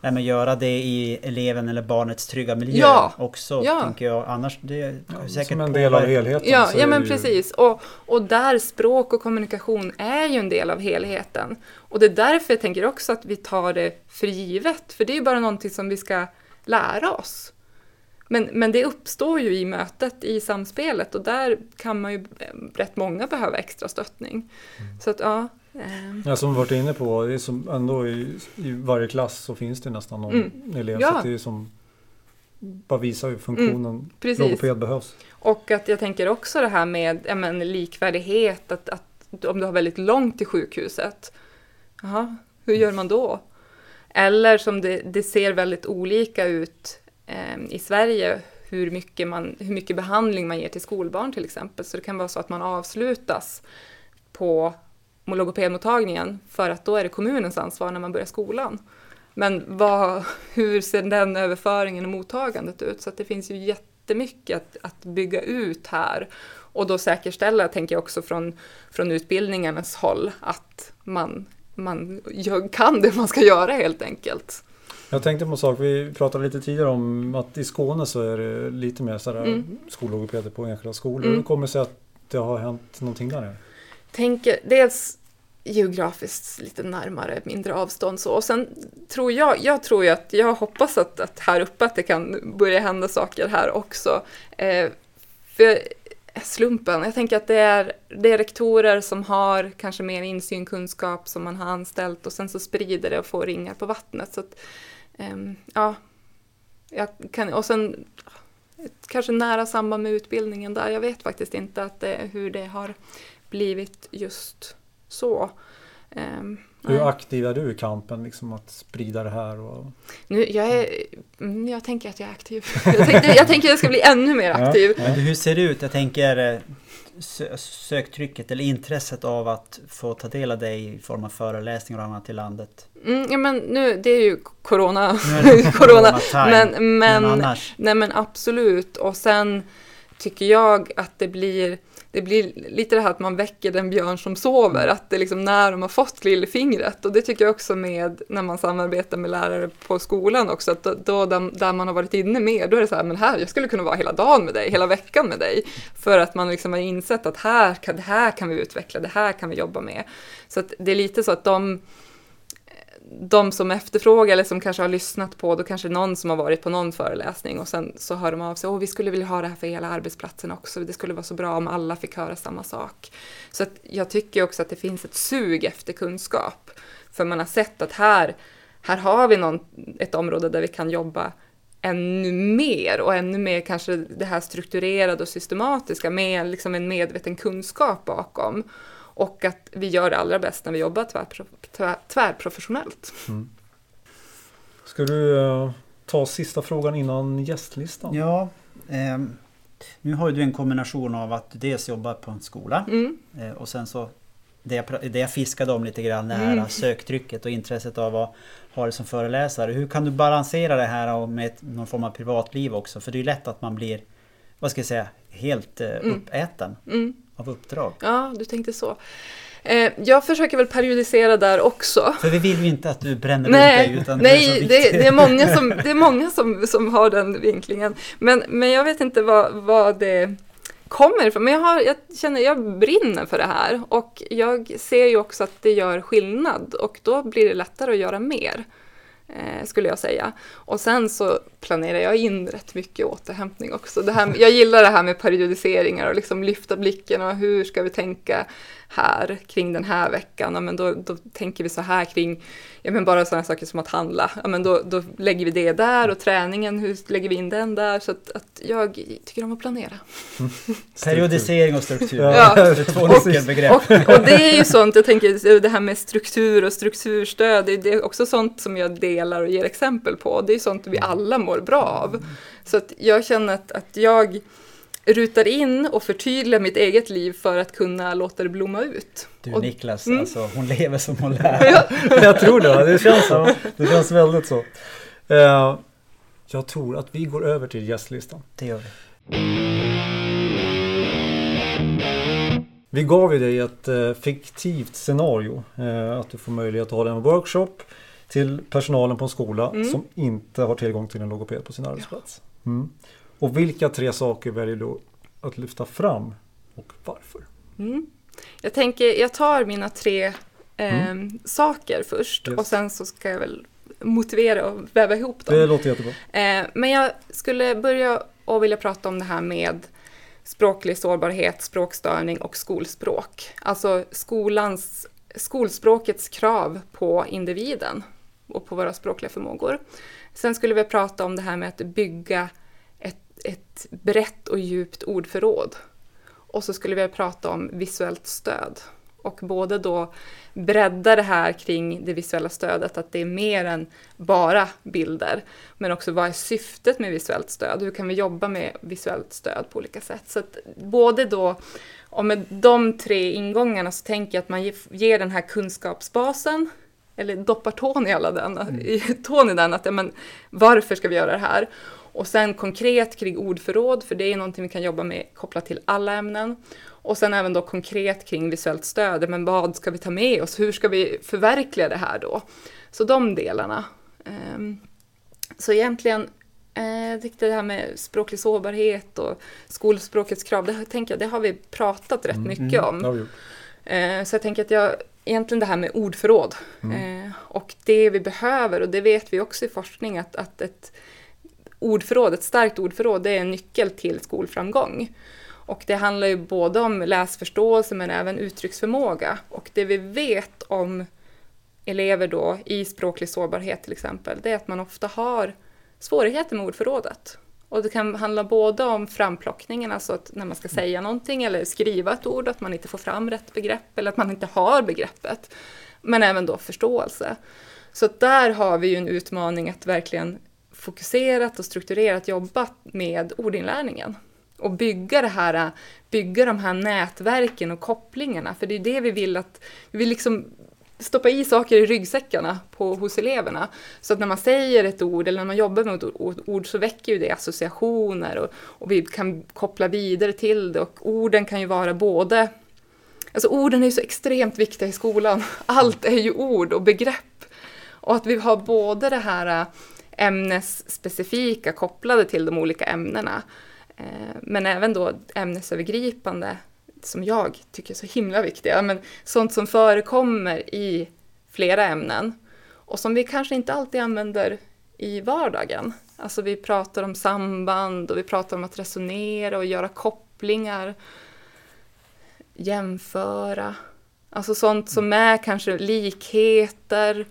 Speaker 3: Nej, men göra det i eleven eller barnets trygga miljö
Speaker 1: Ja,
Speaker 3: också,
Speaker 1: ja.
Speaker 3: tänker jag. Annars, det kan säkert
Speaker 2: Som en del av helheten.
Speaker 1: Ja, ja
Speaker 2: är
Speaker 1: men
Speaker 2: ju-
Speaker 1: precis. Och, och där språk och kommunikation är ju en del av helheten. Och det är därför jag tänker också att vi tar det för givet, för det är ju bara någonting som vi ska lära oss. Men, men det uppstår ju i mötet, i samspelet och där kan man ju eh, rätt många behöva extra stöttning. Så att ja. ehm,
Speaker 2: Ja, som vi varit inne på, det är som ändå i, i varje klass så finns det nästan någon
Speaker 1: Mm.
Speaker 2: elev.
Speaker 1: Ja.
Speaker 2: Så det är som bara visar hur funktionen
Speaker 1: precis.
Speaker 2: logoped behövs.
Speaker 1: Och att jag tänker också det här med ja, men, likvärdighet, att, att om du har väldigt långt till sjukhuset, jaha, hur gör man då? Eller som det, det ser väldigt olika ut Ehm, i Sverige, hur mycket, man, hur mycket behandling man ger till skolbarn till exempel. Så det kan vara så att man avslutas på logopedmottagningen för att då är det kommunens ansvar när man börjar skolan. Men vad, hur ser den överföringen och mottagandet ut? Så att det finns ju jättemycket att, att bygga ut här och då säkerställa, tänker jag också från, från utbildningarnas håll, att man, man kan det man ska göra helt enkelt.
Speaker 2: Jag tänkte på en sak, vi pratade lite tidigare om att i Skåne så är det lite mer sådär mm. skollogopeder på enskilda skolor. Mm. Hur kommer det sig att det har hänt någonting där?
Speaker 1: Tänker, dels geografiskt lite närmare, mindre avstånd så. Och sen tror jag, jag tror ju att, jag hoppas att, att här uppe att det kan börja hända saker här också. Eh, för slumpen, jag tänker att det är, det är rektorer som har kanske mer insyn, kunskap som man har anställt och sen så sprider det och får ringar på vattnet. Så att, eh, ja, jag kan, och sen kanske nära samband med utbildningen där. Jag vet faktiskt inte att det, hur det har blivit just så.
Speaker 2: Um, Hur nej. aktiv är du i kampen liksom att sprida det här? Och...
Speaker 1: Nu, jag, är, mm, jag tänker att jag är aktiv. Jag, tänkte, jag tänker att jag ska bli ännu mer aktiv.
Speaker 3: Ja. Men hur ser det ut? Jag tänker eh, söktrycket eller intresset av att få ta del av dig i form av föreläsningar och annat i landet?
Speaker 1: Mm, ja men nu, det är ju corona. Är corona, men, men, men, annars? Nej men absolut. Och sen tycker jag att det blir det blir lite det här att man väcker den björn som sover, att det är liksom när de har fått lillfingret. Och det tycker jag också med när man samarbetar med lärare på skolan också, att då, då där man har varit inne mer, då är det så här, men här, jag skulle kunna vara hela dagen med dig, hela veckan med dig. För att man liksom har insett att här, det här kan vi utveckla, det här kan vi jobba med. Så att det är lite så att de de som efterfrågar eller som kanske har lyssnat på, då kanske någon som har varit på någon föreläsning och sen så hör de av sig, åh vi skulle vilja ha det här för hela arbetsplatsen också, det skulle vara så bra om alla fick höra samma sak. Så att jag tycker också att det finns ett sug efter kunskap, för man har sett att här, här har vi någon, ett område där vi kan jobba ännu mer och ännu mer kanske det här strukturerade och systematiska med liksom en medveten kunskap bakom. Och att vi gör det allra bäst när vi jobbar tvärpro tvär, tvärprofessionellt. Mm.
Speaker 2: Ska du uh, ta sista frågan innan gästlistan?
Speaker 3: Ja, eh, nu har du en kombination av att du dels jobbar på en skola mm. eh, och sen så det jag, det jag fiskade om lite grann, det här mm. söktrycket och intresset av att ha det som föreläsare. Hur kan du balansera det här med ett, någon form av privatliv också? För det är lätt att man blir, vad ska jag säga, helt eh, mm. uppäten. Mm av uppdrag.
Speaker 1: Ja, du tänkte så. Eh, jag försöker väl periodisera där också.
Speaker 3: För vi vill ju inte att du bränner nej, ut dig. Utan
Speaker 1: nej, det är, det, det, är många, som, det är många som, som har den vinklingen. Men, men jag vet inte vad, vad det kommer ifrån. Men jag, har, jag känner, jag brinner för det här. Och jag ser ju också att det gör skillnad. Och då blir det lättare att göra mer eh, skulle jag säga. Och sen så planerar jag in rätt mycket återhämtning också. Det här, jag gillar det här med periodiseringar och liksom lyfta blicken och hur ska vi tänka här kring den här veckan, ja, men då, då tänker vi så här kring, ja men bara sådana saker som att handla, ja men då, då lägger vi det där och träningen, hur lägger vi in den där? Så att, att jag tycker om att planera.
Speaker 3: Periodisering och struktur, ja. det är två nyckelbegrepp.
Speaker 1: Och, och, och, det är ju sånt, jag tänker det här med struktur och strukturstöd, det är också sånt som jag delar och ger exempel på, det är sånt vi alla mår bra av. Så att jag känner att, att jag rutar in och förtydligar mitt eget liv för att kunna låta det blomma ut.
Speaker 3: Du och, Niklas, mm. alltså hon lever som hon lär.
Speaker 2: jag tror det, det känns, så. det känns väldigt så. Uh, jag tror att vi går över till gästlistan.
Speaker 3: Det gör vi.
Speaker 2: Vi gav ju dig ett uh, fiktivt scenario. Uh, att du får möjlighet att hålla en workshop till personalen på en skola mm. som inte har tillgång till en logoped på sin arbetsplats. Mm. Och vilka tre saker väljer du att lyfta fram och varför?
Speaker 1: Mm. Jag tänker, jag tar mina tre eh, saker först yes. och sen så ska jag väl motivera och väva ihop dem.
Speaker 2: Det låter jättebra.
Speaker 1: Eh, men jag skulle börja och vilja prata om det här med språklig sårbarhet, språkstörning och skolspråk. Alltså skolans, skolspråkets krav på individen och på våra språkliga förmågor. Sen skulle vi prata om det här med att bygga ett brett och djupt ordförråd. Och så skulle vi prata om visuellt stöd. Och både då bredda det här kring det visuella stödet, att det är mer än bara bilder. Men också vad är syftet med visuellt stöd? Hur kan vi jobba med visuellt stöd på olika sätt? Så att både då Och med de tre ingångarna så tänker jag att man ger den här kunskapsbasen, eller doppar tån i, alla den, mm. i, tån i den, att ja, men, varför ska vi göra det här? Och sen konkret kring ordförråd, för det är någonting vi kan jobba med kopplat till alla ämnen. Och sen även då konkret kring visuellt stöd, men vad ska vi ta med oss? Hur ska vi förverkliga det här då? Så de delarna. Um, så egentligen, eh, jag tyckte det här med språklig sårbarhet och skolspråkets krav, det, tänker jag, det har vi pratat rätt mm, mycket mm, om. Eh, så jag tänker att jag, egentligen det här med ordförråd mm. eh, och det vi behöver, och det vet vi också i forskning, att, att ett ordförråd, ett starkt ordförråd, det är en nyckel till skolframgång. Och det handlar ju både om läsförståelse men även uttrycksförmåga. Och det vi vet om elever då i språklig sårbarhet till exempel, det är att man ofta har svårigheter med ordförrådet. Och det kan handla både om framplockningen, alltså att när man ska säga någonting eller skriva ett ord, att man inte får fram rätt begrepp eller att man inte har begreppet. Men även då förståelse. Så där har vi ju en utmaning att verkligen fokuserat och strukturerat jobba med ordinlärningen. Och bygga det här, bygga de här nätverken och kopplingarna, för det är det vi vill att, vi vill liksom stoppa i saker i ryggsäckarna på, hos eleverna. Så att när man säger ett ord eller när man jobbar med ett ord så väcker ju det associationer och, och vi kan koppla vidare till det och orden kan ju vara både Alltså orden är ju så extremt viktiga i skolan. Allt är ju ord och begrepp. Och att vi har både det här äh, ämnesspecifika kopplade till de olika ämnena, eh, men även då ämnesövergripande som jag tycker är så himla viktiga, men sånt som förekommer i flera ämnen och som vi kanske inte alltid använder i vardagen. Alltså vi pratar om samband och vi pratar om att resonera och göra kopplingar, jämföra, alltså sånt som är kanske likheter,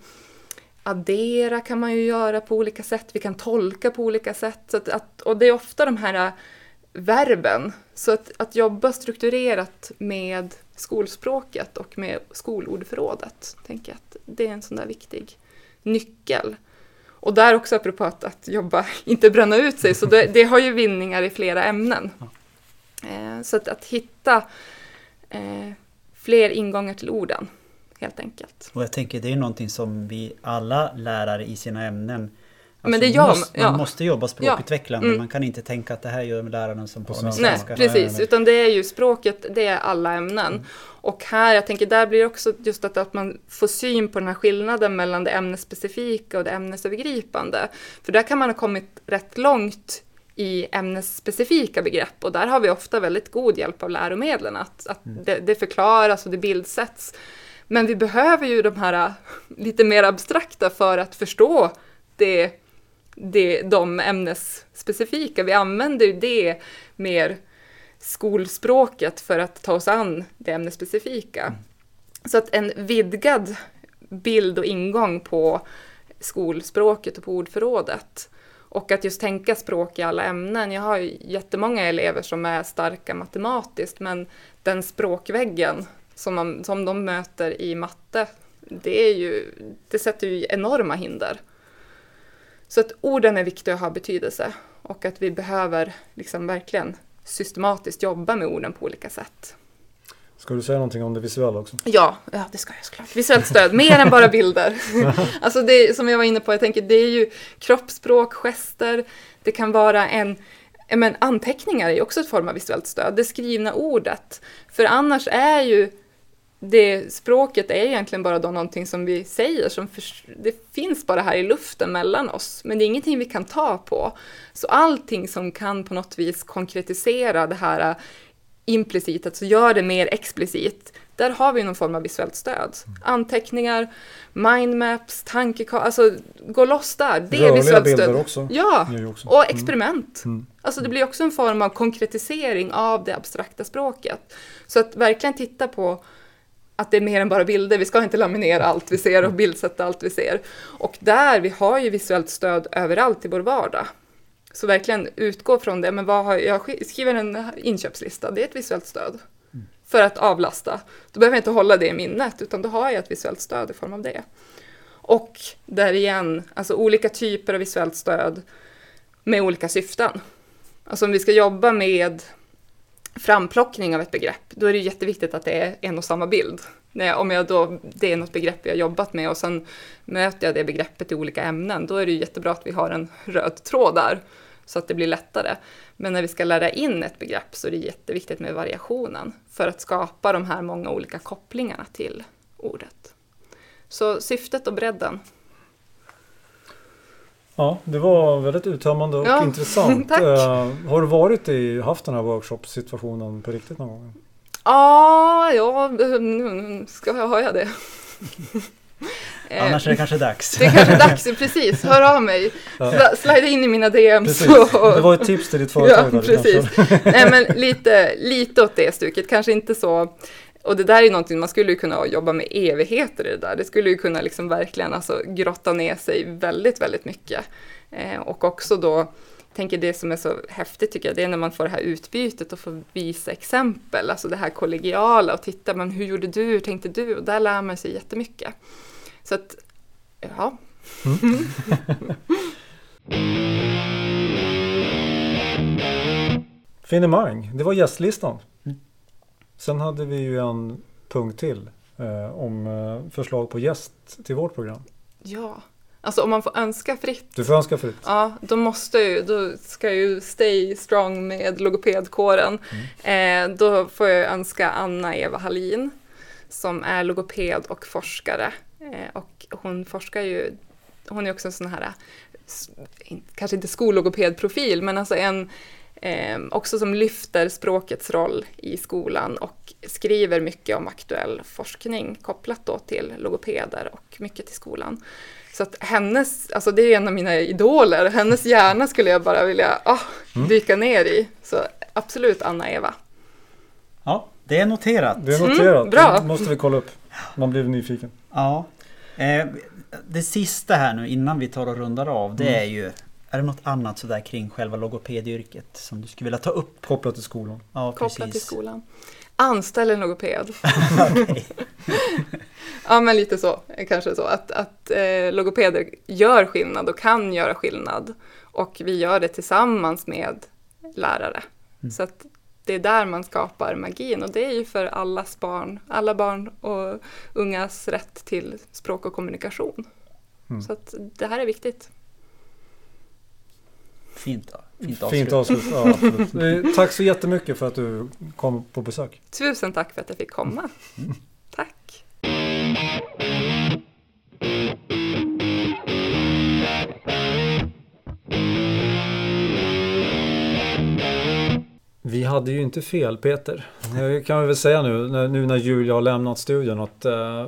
Speaker 1: addera kan man ju göra på olika sätt, vi kan tolka på olika sätt. Så att, att, och det är ofta de här verben. Så att, att jobba strukturerat med skolspråket och med skolordförrådet, tänker jag att det är en sån där viktig nyckel. Och där också apropå att, att jobba, inte bränna ut sig, så det, det har ju vinningar i flera ämnen. Eh, så att, att hitta eh, fler ingångar till orden, helt enkelt.
Speaker 3: Och jag tänker det är någonting som vi alla lärare i sina ämnen
Speaker 1: men det gör,
Speaker 3: måste, man måste jobba språkutvecklande. Ja. Mm. Man kan inte tänka att det här gör läraren som på
Speaker 1: svenska. Nej, precis. Utan det är ju språket, det är alla ämnen. Mm. Och här, jag tänker, där blir det också just att, att man får syn på den här skillnaden mellan det ämnesspecifika och det ämnesövergripande. För där kan man ha kommit rätt långt i ämnesspecifika begrepp och där har vi ofta väldigt god hjälp av läromedlen. Att, att mm. det, det förklaras och det bildsätts. Men vi behöver ju de här lite mer abstrakta för att förstå det det, de ämnesspecifika. Vi använder ju det mer skolspråket för att ta oss an det ämnesspecifika. Mm. Så att en vidgad bild och ingång på skolspråket och på ordförrådet. Och att just tänka språk i alla ämnen. Jag har ju jättemånga elever som är starka matematiskt, men den språkväggen som, man, som de möter i matte, det, är ju, det sätter ju enorma hinder. Så att orden är viktiga att ha betydelse och att vi behöver liksom verkligen systematiskt jobba med orden på olika sätt.
Speaker 2: Ska du säga någonting om det visuella också?
Speaker 1: Ja, ja det ska jag såklart. Visuellt stöd, mer än bara bilder. alltså det som jag var inne på, jag tänker det är ju kroppsspråk, gester, det kan vara en men anteckningar är ju också ett form av visuellt stöd, det skrivna ordet. För annars är ju det språket är egentligen bara då någonting som vi säger, som för, det finns bara här i luften mellan oss, men det är ingenting vi kan ta på. Så allting som kan på något vis konkretisera det här äh, implicit, alltså gör det mer explicit, där har vi någon form av visuellt stöd. Anteckningar, mindmaps, tankekartor, alltså gå loss där. Det är visuellt stöd.
Speaker 2: också.
Speaker 1: Ja, också. och mm. experiment. Mm. Alltså det blir också en form av konkretisering av det abstrakta språket. Så att verkligen titta på att det är mer än bara bilder. Vi ska inte laminera allt vi ser och bildsätta allt vi ser. Och där, vi har ju visuellt stöd överallt i vår vardag. Så verkligen utgå från det. Men vad har, jag skriver en inköpslista, det är ett visuellt stöd. För att avlasta. Då behöver jag inte hålla det i minnet, utan då har jag ett visuellt stöd i form av det. Och där igen, alltså olika typer av visuellt stöd med olika syften. Alltså om vi ska jobba med framplockning av ett begrepp, då är det jätteviktigt att det är en och samma bild. Om jag då, det är något begrepp jag jobbat med och sen möter jag det begreppet i olika ämnen, då är det jättebra att vi har en röd tråd där så att det blir lättare. Men när vi ska lära in ett begrepp så är det jätteviktigt med variationen för att skapa de här många olika kopplingarna till ordet. Så syftet och bredden.
Speaker 2: Ja, det var väldigt uttömmande och ja, intressant.
Speaker 1: tack.
Speaker 2: Uh, har du varit i, haft den här workshop-situationen på riktigt någon gång?
Speaker 1: Ah, ja, ska jag, har jag det?
Speaker 3: Annars är det kanske dags.
Speaker 1: Det är kanske dags, precis. Hör av mig. Ja. Slida in i mina DMs.
Speaker 2: Och... Det var ett tips till ditt företag.
Speaker 1: Ja, precis. Nej, men lite, lite åt det stuket. Kanske inte så och det där är någonting, man skulle kunna jobba med evigheter i det där. Det skulle ju kunna liksom verkligen alltså grotta ner sig väldigt, väldigt mycket. Eh, och också då, tänker det som är så häftigt tycker jag, det är när man får det här utbytet och får visa exempel, alltså det här kollegiala och titta, men hur gjorde du, hur tänkte du? Och där lär man sig jättemycket. Så att, ja. Mm.
Speaker 2: Finemang, det var gästlistan. Sen hade vi ju en punkt till eh, om eh, förslag på gäst till vårt program.
Speaker 1: Ja, alltså om man får önska fritt.
Speaker 2: Du får önska fritt.
Speaker 1: Ja, då måste ju, då ska ju stay strong med logopedkåren. Mm. Eh, då får jag önska Anna-Eva Hallin som är logoped och forskare. Eh, och hon forskar ju, hon är också en sån här, kanske inte skollogopedprofil, men alltså en Eh, också som lyfter språkets roll i skolan och skriver mycket om aktuell forskning kopplat då till logopeder och mycket till skolan. Så att hennes, alltså det är en av mina idoler, hennes hjärna skulle jag bara vilja oh, dyka ner i. Så absolut Anna-Eva.
Speaker 3: Ja, det är noterat.
Speaker 2: Det är noterat, mm, bra. det måste vi kolla upp. Man blir nyfiken.
Speaker 3: Ja. Eh, det sista här nu innan vi tar och rundar av, det mm. är ju är det något annat sådär kring själva logopedyrket som du skulle vilja ta upp?
Speaker 2: Kopplat till skolan.
Speaker 3: Ja,
Speaker 1: Kopplat precis. till skolan. Anställ en logoped. ja, men lite så. Kanske så. Att, att eh, logopeder gör skillnad och kan göra skillnad. Och vi gör det tillsammans med lärare. Mm. Så att det är där man skapar magin och det är ju för allas barn, alla barn och ungas rätt till språk och kommunikation. Mm. Så att det här är viktigt.
Speaker 3: Fint, fint
Speaker 2: avslut. Fint avslut, ja, absolut. Tack så jättemycket för att du kom på besök.
Speaker 1: Tusen tack för att jag fick komma. Mm. Tack.
Speaker 2: Vi hade ju inte fel Peter. Det kan vi väl säga nu, nu när Julia har lämnat studion att uh,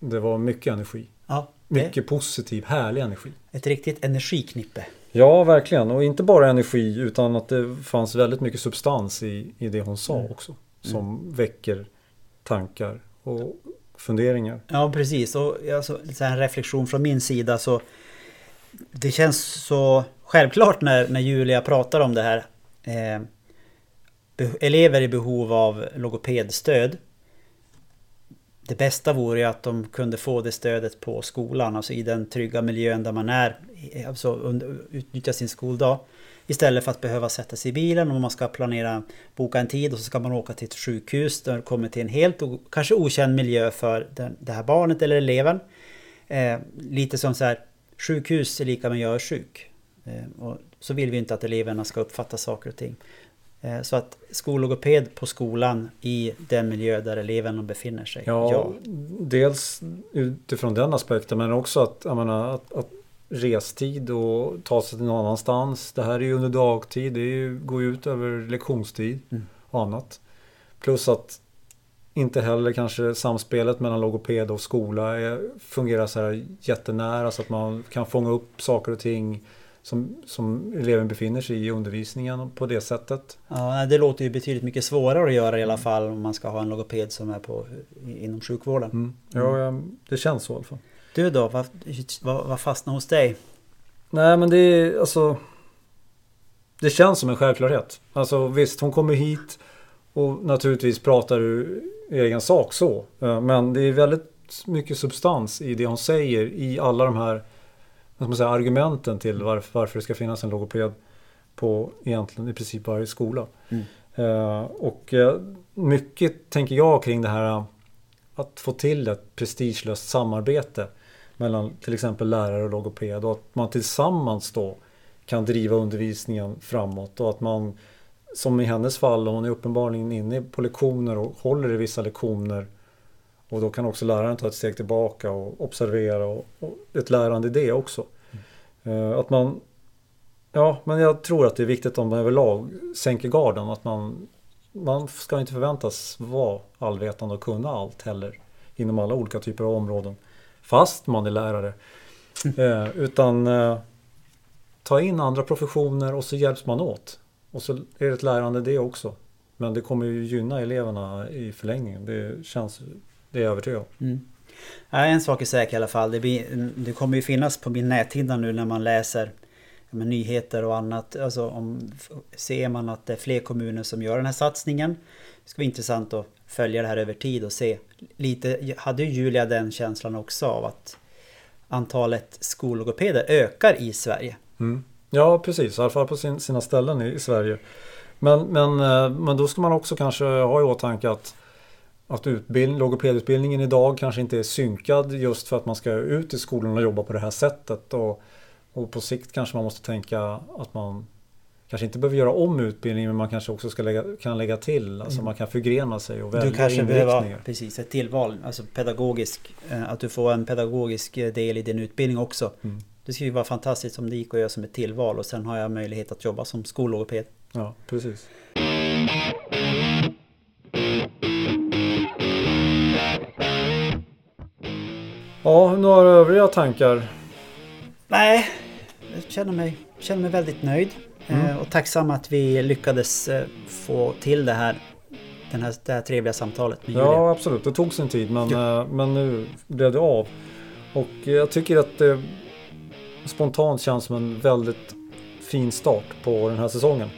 Speaker 2: det var mycket energi.
Speaker 3: Ja,
Speaker 2: mycket positiv, härlig energi.
Speaker 3: Ett riktigt energiknippe.
Speaker 2: Ja, verkligen. Och inte bara energi utan att det fanns väldigt mycket substans i, i det hon sa mm. också. Som mm. väcker tankar och funderingar.
Speaker 3: Ja, precis. Och alltså, en reflektion från min sida så Det känns så självklart när, när Julia pratar om det här. Eh, elever i behov av logopedstöd det bästa vore ju att de kunde få det stödet på skolan, alltså i den trygga miljön där man är, alltså utnyttja sin skoldag. Istället för att behöva sätta sig i bilen om man ska planera, boka en tid och så ska man åka till ett sjukhus där det kommer till en helt kanske okänd miljö för den, det här barnet eller eleven. Eh, lite som så här, sjukhus är lika med jag är sjuk. Eh, och så vill vi inte att eleverna ska uppfatta saker och ting. Eh, så att skollogoped på skolan i den miljö där eleverna befinner sig.
Speaker 2: Ja, ja. dels utifrån den aspekten men också att, jag menar, att, att restid och ta sig till någon annanstans. Det här är ju under dagtid, det ju, går ju ut över lektionstid mm. och annat. Plus att inte heller kanske samspelet mellan logoped och skola är, fungerar så här jättenära så att man kan fånga upp saker och ting som, som eleven befinner sig i undervisningen på det sättet.
Speaker 3: Ja, det låter ju betydligt mycket svårare att göra i alla fall om man ska ha en logoped som är på, inom sjukvården.
Speaker 2: Mm. Ja, det känns så i alla fall.
Speaker 3: Du då, vad, vad, vad fastnar hos dig?
Speaker 2: Nej men det är alltså Det känns som en självklarhet. Alltså visst, hon kommer hit och naturligtvis pratar ur egen sak så. Men det är väldigt mycket substans i det hon säger i alla de här man säga, argumenten till varför, varför det ska finnas en logoped på egentligen i princip varje skola. Mm. Eh, och eh, mycket tänker jag kring det här att få till ett prestigelöst samarbete mellan till exempel lärare och logoped och att man tillsammans då kan driva undervisningen framåt och att man som i hennes fall, hon är uppenbarligen inne på lektioner och håller i vissa lektioner och då kan också läraren ta ett steg tillbaka och observera och, och ett lärande i det också. Mm. Att man Ja, men jag tror att det är viktigt om man överlag sänker garden. Att man, man ska inte förväntas vara allvetande och kunna allt heller. Inom alla olika typer av områden. Fast man är lärare. Mm. Eh, utan eh, ta in andra professioner och så hjälps man åt. Och så är det ett lärande det också. Men det kommer ju gynna eleverna i förlängningen. Det känns, det är jag övertygad om. Mm.
Speaker 3: en sak är säker i alla fall. Det, blir, det kommer ju finnas på min näthinna nu när man läser med nyheter och annat. Alltså om, ser man att det är fler kommuner som gör den här satsningen. Det ska bli intressant att följa det här över tid och se. Lite, hade Julia den känslan också av att antalet skollogopeder ökar i Sverige?
Speaker 2: Mm. Ja precis, i alla fall på sin, sina ställen i, i, Sverige. Men, men, eh, men då ska man också kanske ha i åtanke att att utbild, logopedutbildningen idag kanske inte är synkad just för att man ska ut i skolan och jobba på det här sättet. Och och på sikt kanske man måste tänka att man kanske inte behöver göra om utbildningen men man kanske också ska lägga, kan lägga till. Alltså mm. man kan förgrena sig och välja
Speaker 3: Du kanske behöver precis ett tillval, alltså pedagogisk, eh, att du får en pedagogisk eh, del i din utbildning också. Mm. Det skulle ju vara fantastiskt om det gick att göra som ett tillval och sen har jag möjlighet att jobba som skollogoped.
Speaker 2: Ja, precis. Ja, några övriga tankar
Speaker 3: Nej, jag känner mig, känner mig väldigt nöjd. Mm. Eh, och tacksam att vi lyckades eh, få till det här, den här, det här trevliga samtalet
Speaker 2: med Julia. Ja, absolut. Det tog sin tid men, ja. Eh, men nu blev det av. Och jag tycker att det spontant känns som en väldigt fin start på den här säsongen.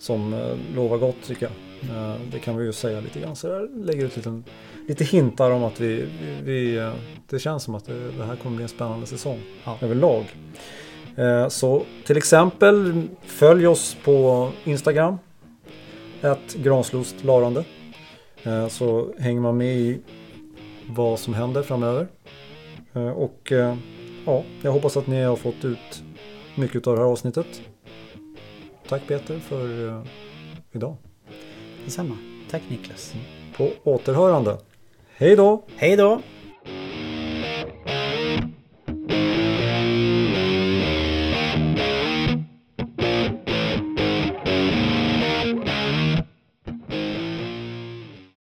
Speaker 2: Som lovar gott tycker jag. Eh, det kan vi ju säga lite grann. Så jag lägger ut lite, lite hintar om att vi, vi, eh, det känns som att det, här kommer bli en spännande säsong ja. överlag. Eh, så till exempel följ oss på Instagram. Ett granslostlarande. Larande. så hänger man med i vad som händer framöver. Och ja, jag hoppas att ni har fått ut mycket av det här avsnittet. Tack Peter för idag.
Speaker 3: Detsamma. Tack Niklas.
Speaker 2: På återhörande. Hej då!
Speaker 3: Hej då!